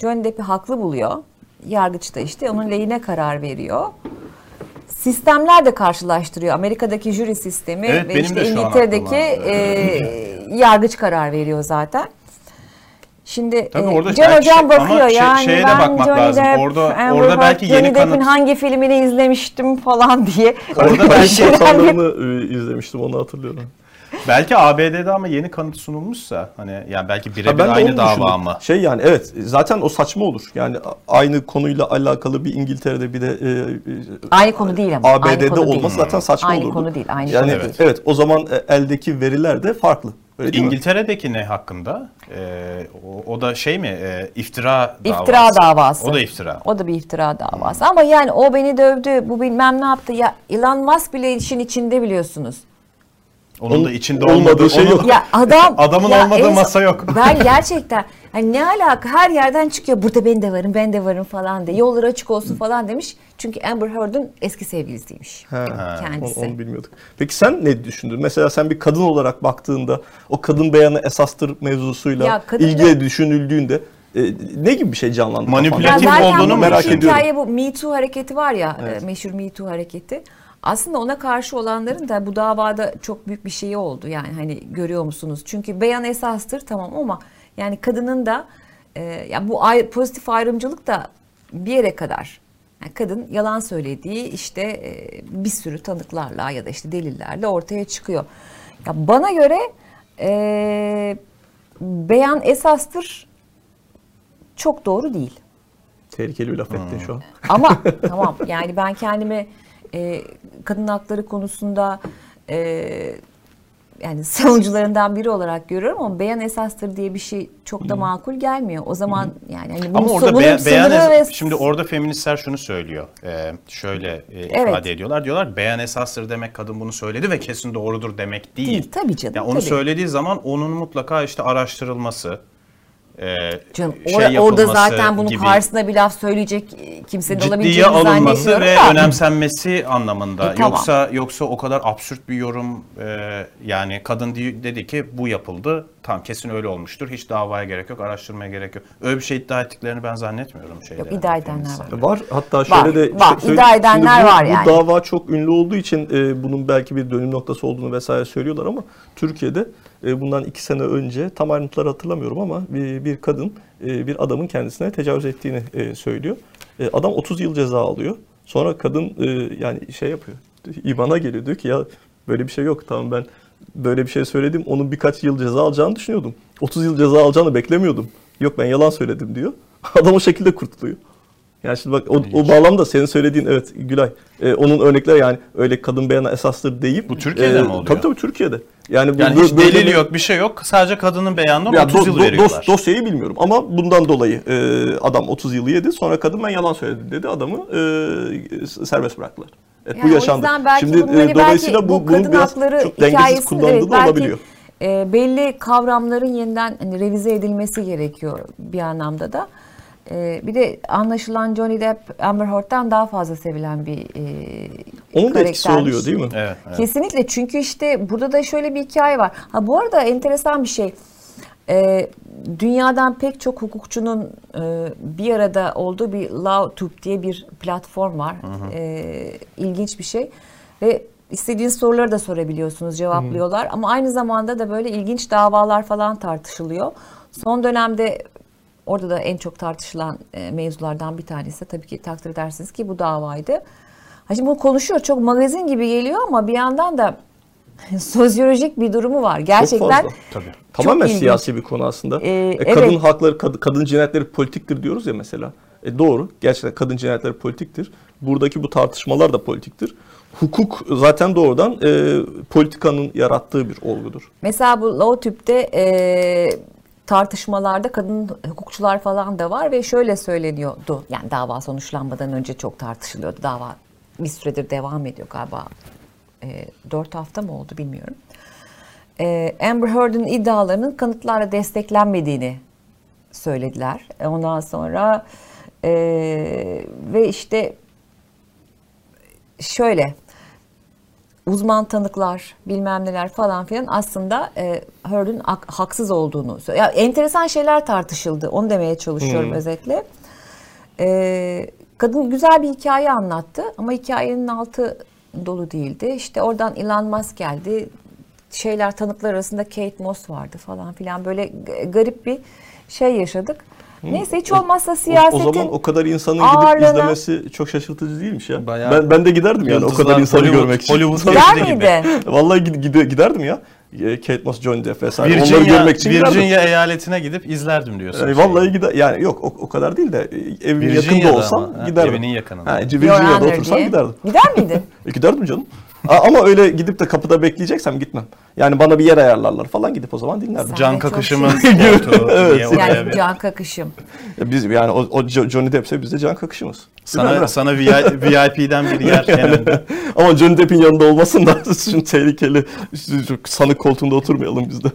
Johnny Depp'i haklı buluyor. Yargıç da işte onun lehine karar veriyor. Sistemler de karşılaştırıyor. Amerika'daki jüri sistemi Evet, ve işte de İngiltere'deki e, yargıç karar veriyor zaten. Şimdi Tabii e, orada Can Hocam şey- ama bakıyor şey- yani şeye de ben bakmak Johnny lazım. Depp, Orada- Amber orada belki Johnny yeni Depp'in kanıt- hangi filmini izlemiştim falan diye. Orada belki sonlarını [LAUGHS] e, izlemiştim onu hatırlıyorum. Belki ABD'de ama yeni kanıt sunulmuşsa hani yani belki Ha, birebir de aynı dava düşündüm. ama. Şey yani evet zaten o saçma olur. Yani aynı konuyla alakalı bir İngiltere'de bir de e, e, Aynı konu değil ama. aynı ABD'de konu değil. olması zaten saçma Aynı olurdu. konu değil, aynı yani, konu değil. Evet o zaman e, eldeki veriler de farklı. Öyle değil? İngiltere'deki ne hakkında? Ee, o, o da şey mi? Ee, iftira davası. İftira davası. O da iftira. O da bir iftira davası. Ama yani o beni dövdü, bu bilmem ne yaptı. Ya Elon Musk bile işin içinde biliyorsunuz. Onun Onun da içinde olmadığı olmadığı şey onun- yok. Ya adam Adamın ya olmadığı en- masa yok. Ben [LAUGHS] gerçekten hani ne alaka her yerden çıkıyor. Burada ben de varım, ben de varım falan diye. Yollar açık olsun falan demiş. Çünkü Amber Heard'ın eski sevgilisiymiş. Ha, Kendisi. Onu, onu bilmiyorduk. Peki sen ne düşündün? Mesela sen bir kadın olarak baktığında o kadın beyanı esastır mevzusuyla ilgili düşünüldüğünde e, ne gibi bir şey canlandı? Manipülatif olduğunu merak hikaye ediyorum. bu Me Too hareketi var ya, Evet. e, meşhur Me Too hareketi. Aslında ona karşı olanların da bu davada çok büyük bir şeyi oldu. Yani hani görüyor musunuz? Çünkü beyan esastır tamam ama yani kadının da e, ya bu ay- pozitif ayrımcılık da bir yere kadar. Yani kadın yalan söylediği işte e, bir sürü tanıklarla ya da işte delillerle ortaya çıkıyor. Ya bana göre e, beyan esastır çok doğru değil. Tehlikeli bir laf ettin şu an. Ama tamam yani ben kendimi e, kadın hakları konusunda e, yani savunucularından biri olarak görüyorum ama beyan esastır diye bir şey çok da makul gelmiyor. O zaman yani hani bunun, Ama orada bunun beyan, ve şimdi orada feministler şunu söylüyor. Ee, şöyle e, Evet. ifade ediyorlar. Diyorlar beyan esastır demek kadın bunu söyledi ve kesin doğrudur demek değil. Değil, tabii canım, Yani onu tabii. söylediği zaman onun mutlaka işte araştırılması, e, Canım, şey or- orada zaten bunun gibi karşısına bir laf söyleyecek kimsenin ciddiye olabileceğini alınması ve da. önemsenmesi anlamında. E, tamam. Yoksa yoksa o kadar absürt bir yorum e, yani kadın di- dedi ki bu yapıldı. Tamam kesin öyle olmuştur. Hiç davaya gerek yok, araştırmaya gerek yok. Öyle bir şey iddia ettiklerini ben zannetmiyorum şeyde. Yok, iddia edenler var. Var. Hatta şöyle Var, de var. söyle- İddia şimdi edenler bu, var bu yani. dava çok ünlü olduğu için e, bunun belki bir dönüm noktası olduğunu vesaire söylüyorlar ama Türkiye'de bundan iki sene önce tam ayrıntıları hatırlamıyorum ama bir, kadın e, bir adamın kendisine tecavüz ettiğini e, söylüyor. E, adam 30 yıl ceza alıyor. Sonra kadın e, yani şey yapıyor. İBAN'a geliyor diyor ki ya böyle bir şey yok tamam ben böyle bir şey söyledim onun birkaç yıl ceza alacağını düşünüyordum. 30 yıl ceza alacağını beklemiyordum. Yok ben yalan söyledim diyor. [LAUGHS] Adam o şekilde kurtuluyor. Yani şimdi bak o, o bağlamda senin söylediğin evet Gülay. e, onun örnekler yani öyle kadın beyana esastır deyip. Bu Türkiye'de mi oluyor? Tabii tabii Türkiye'de. Yani, bu, Yani hiç böyle delili bir- yok, bir şey yok. Sadece kadının beyanına Ya 30 do- yıl do- veriyorlar. dos- dosyayı bilmiyorum ama bundan dolayı e, adam 30 yılı yedi. Sonra kadın ben yalan söyledim dedi. Adamı e, serbest bıraktılar. Evet, Yani bu yaşandı. Şimdi bunun hani e, dolayısıyla belki bu, bu bunun kadın biraz hakları çok dengesiz kullanıldığı evet, da olabiliyor. e, belli kavramların yeniden hani revize edilmesi gerekiyor bir anlamda da. E, bir de anlaşılan Johnny Depp Amber Heard'dan daha fazla sevilen bir e, Onun da etkisi oluyor değil mi? Evet, evet. Kesinlikle çünkü işte burada da şöyle bir hikaye var. Ha bu arada enteresan bir şey. Ee, dünyadan pek çok hukukçunun e, bir arada olduğu bir LawTube diye bir platform var. Ee, ilginç bir şey ve istediğiniz soruları da sorabiliyorsunuz, cevaplıyorlar. Ama aynı zamanda da böyle ilginç davalar falan tartışılıyor. Son dönemde orada da en çok tartışılan e, mevzulardan bir tanesi tabii ki takdir edersiniz ki bu davaydı. Ha şimdi bunu konuşuyor çok magazin gibi geliyor ama bir yandan da [LAUGHS] sosyolojik bir durumu var. Gerçekten Çok fazla. Tabii. Tamamen ilginç. siyasi bir konu aslında. Ee, E, kadın evet. hakları, kad- kadın cinayetleri politiktir diyoruz ya mesela. E, doğru. Gerçekten kadın cinayetleri politiktir. Buradaki bu tartışmalar da politiktir. Hukuk zaten doğrudan e, politikanın yarattığı bir olgudur. Mesela bu LawTube'de e, tartışmalarda kadın hukukçular falan da var ve şöyle söyleniyordu. Yani dava sonuçlanmadan önce çok tartışılıyordu. Dava bir süredir devam ediyor galiba. E, 4 hafta mı oldu bilmiyorum. E, Amber Heard'ın iddialarının kanıtlarla desteklenmediğini söylediler. E, Ondan sonra e, ve işte şöyle uzman tanıklar bilmem neler falan filan aslında e, Heard'ün hak- haksız olduğunu sö- ya enteresan şeyler tartışıldı onu demeye çalışıyorum özetle. E, kadın güzel bir hikaye anlattı ama hikayenin altı dolu değildi. İşte oradan Elon Musk geldi. Şeyler tanıklar arasında Kate Moss vardı falan filan böyle garip bir şey yaşadık. Neyse hiç olmazsa O, siyasetin o zaman o kadar insanın gidip ağırlığına- izlemesi çok şaşırtıcı değilmiş ya. Bayağı- ben, ben de giderdim yani o kadar insanı Hollywood- görmek için. Hollywood gider miydin? [LAUGHS] Vallahi gid- gide- giderdim ya. E, Kate Moss, Johnny Depp vesaire. Onları Virginia, görmek için giderdim. Virginia eyaletine gidip izlerdim diyorsun. E, vallahi gider yani yok o, o kadar değil de e, evimin Virginia'da yakında olsam ama, ha, giderdim. evinin yakınında. Ha, Virginia'da otursam giderdim. Gider miydin? [LAUGHS] E, giderdim canım. Ama öyle gidip de kapıda bekleyeceksem gitmem. Yani bana bir yer ayarlarlar falan gidip o zaman dinlerdim. Sen- Can Evet, kakışımın koltuğu diye oraya Yani bir- can kakışım. Ya Biz yani o, o Jo- Johnny Depp'se biz de can kakışımız. Değil mi Sana, Emrah? sana VI VIP'den bir yer [LAUGHS] önde. Ama Johnny Depp'in yanında olmasın da [LAUGHS] şimdi tehlikeli şu sanık koltuğunda oturmayalım biz de.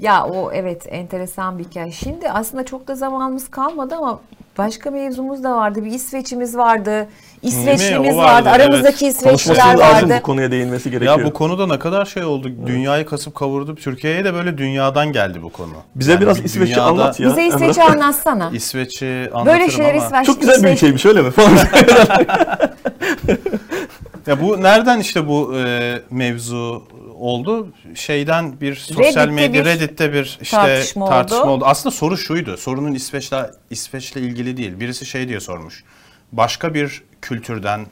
Ya o evet enteresan bir hikaye. Şimdi aslında çok da zamanımız kalmadı ama başka mevzumuz da vardı. Bir İsveç'imiz vardı. İsveçlimiz vardı. vardı, Aramızdaki evet. İsveçliler vardı. bu konuya değinmesi gerekiyor. Ya bu konuda ne kadar şey oldu. Dünyayı kasıp kavurdu. Türkiye'ye de böyle dünyadan geldi bu konu. Bize Yani biraz bir İsveç'i dünyada anlat ya. Bize İsveç'i anlatsana. İsveç'i anlatırım Böyle şeyler ama. İsveç. Çok güzel bir İsveç- ülkeymiş öyle mi? Falan. [LAUGHS] Ya bu nereden işte bu e, mevzu oldu? Şeyden bir sosyal Reddit'te medya bir Reddit'te bir işte tartışma tartışma, oldu. oldu. Aslında soru şuydu. Sorunun İsveç'le İsveç'le ilgili değil. Birisi şey diye sormuş. Başka bir kültürden,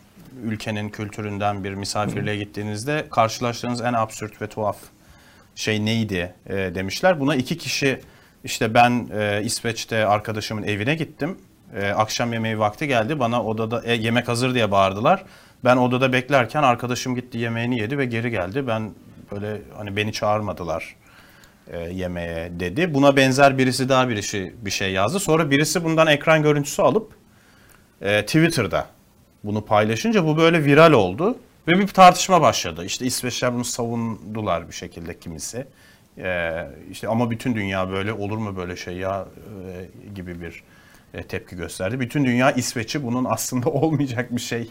ülkenin kültüründen bir misafirliğe gittiğinizde karşılaştığınız en absürt ve tuhaf şey neydi e, demişler. Buna iki kişi işte ben e, İsveç'te arkadaşımın evine gittim. E, akşam yemeği vakti geldi. Bana odada e, yemek hazır diye bağırdılar. Ben odada beklerken arkadaşım gitti yemeğini yedi ve geri geldi. Ben böyle hani beni çağırmadılar e, yemeğe dedi. Buna benzer birisi daha birisi bir şey yazdı. Sonra birisi bundan ekran görüntüsü alıp e, Twitter'da bunu paylaşınca bu böyle viral oldu ve bir tartışma başladı. İşte İsveçler bunu savundular bir şekilde kimisi. E, işte ama bütün dünya böyle olur mu böyle şey ya e, gibi bir e, tepki gösterdi. Bütün dünya İsveç'i bunun aslında [LAUGHS] olmayacak bir şey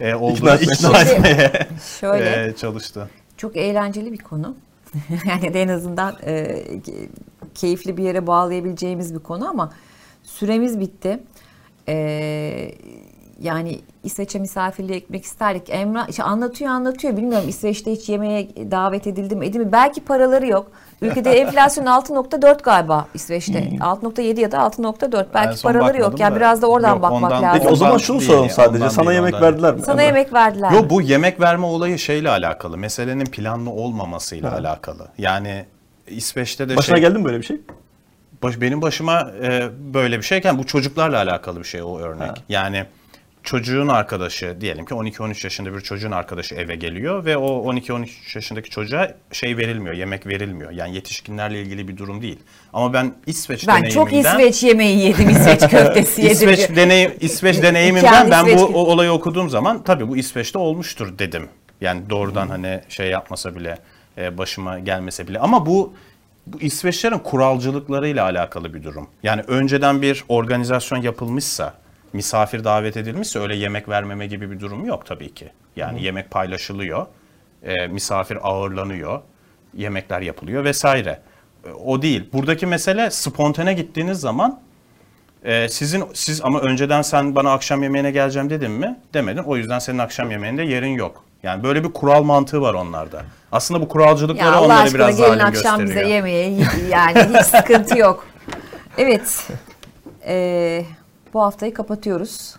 e, olduğunu etmeye ikna etmeye Şöyle e, çalıştı. Çok eğlenceli bir konu. [LAUGHS] yani en azından e, ke- keyifli bir yere bağlayabileceğimiz bir konu ama süremiz bitti. E, yani İsveç'e misafirliğe gitmek isterdik. Emrah işte anlatıyor anlatıyor. Bilmiyorum İsveç'te hiç yemeğe davet edildi mi? Belki paraları yok. Ülkede enflasyon 6.4 galiba İsveç'te. 6.7 ya da 6.4. En Belki paraları yok. Yani da. biraz da oradan Yok, bakmak ondan- lazım. Peki o zaman şunu soralım sadece. ondan Sana değil, yemek ondan verdiler mi? Sana Emrah? yemek verdiler. Yo bu yemek verme olayı şeyle alakalı. Meselenin planlı olmamasıyla alakalı. Yani İsveç'te de Başına şey, geldi mi böyle bir şey? baş- benim başıma e, böyle bir şeyken bu çocuklarla alakalı bir şey o örnek. Ha. Yani çocuğun arkadaşı diyelim ki 12-13 yaşında bir çocuğun arkadaşı eve geliyor ve o 12-13 yaşındaki çocuğa şey verilmiyor, yemek verilmiyor. Yani yetişkinlerle ilgili bir durum değil. Ama ben İsveç ben çok deneyiminden- İsveç yemeği yedim. İsveç [LAUGHS] köftesi yedim. İsveç deneyim İsveç [LAUGHS] deneyimimden Kendi ben İsveç- bu o olayı okuduğum zaman tabii bu İsveç'te olmuştur dedim. Yani doğrudan hani şey yapmasa bile e, başıma gelmese bile ama bu bu İsveçlerin kuralcılıklarıyla alakalı bir durum. Yani önceden bir organizasyon yapılmışsa, misafir davet edilmişse öyle yemek vermeme gibi bir durum yok tabii ki. Yani yemek paylaşılıyor, e, misafir ağırlanıyor, yemekler yapılıyor vesaire. E, O değil. Buradaki mesele spontane gittiğiniz zaman ee, sizin siz ama önceden sen bana akşam yemeğine geleceğim dedin mi? Demedin. O yüzden senin akşam yemeğinde yerin yok. Yani böyle bir kural mantığı var onlarda. Aslında bu kuralcılıkları Ya onları biraz zalim akşam gösteriyor. bize yemeğe yani hiç sıkıntı yok. Evet. Ee, [LAUGHS] bu haftayı kapatıyoruz.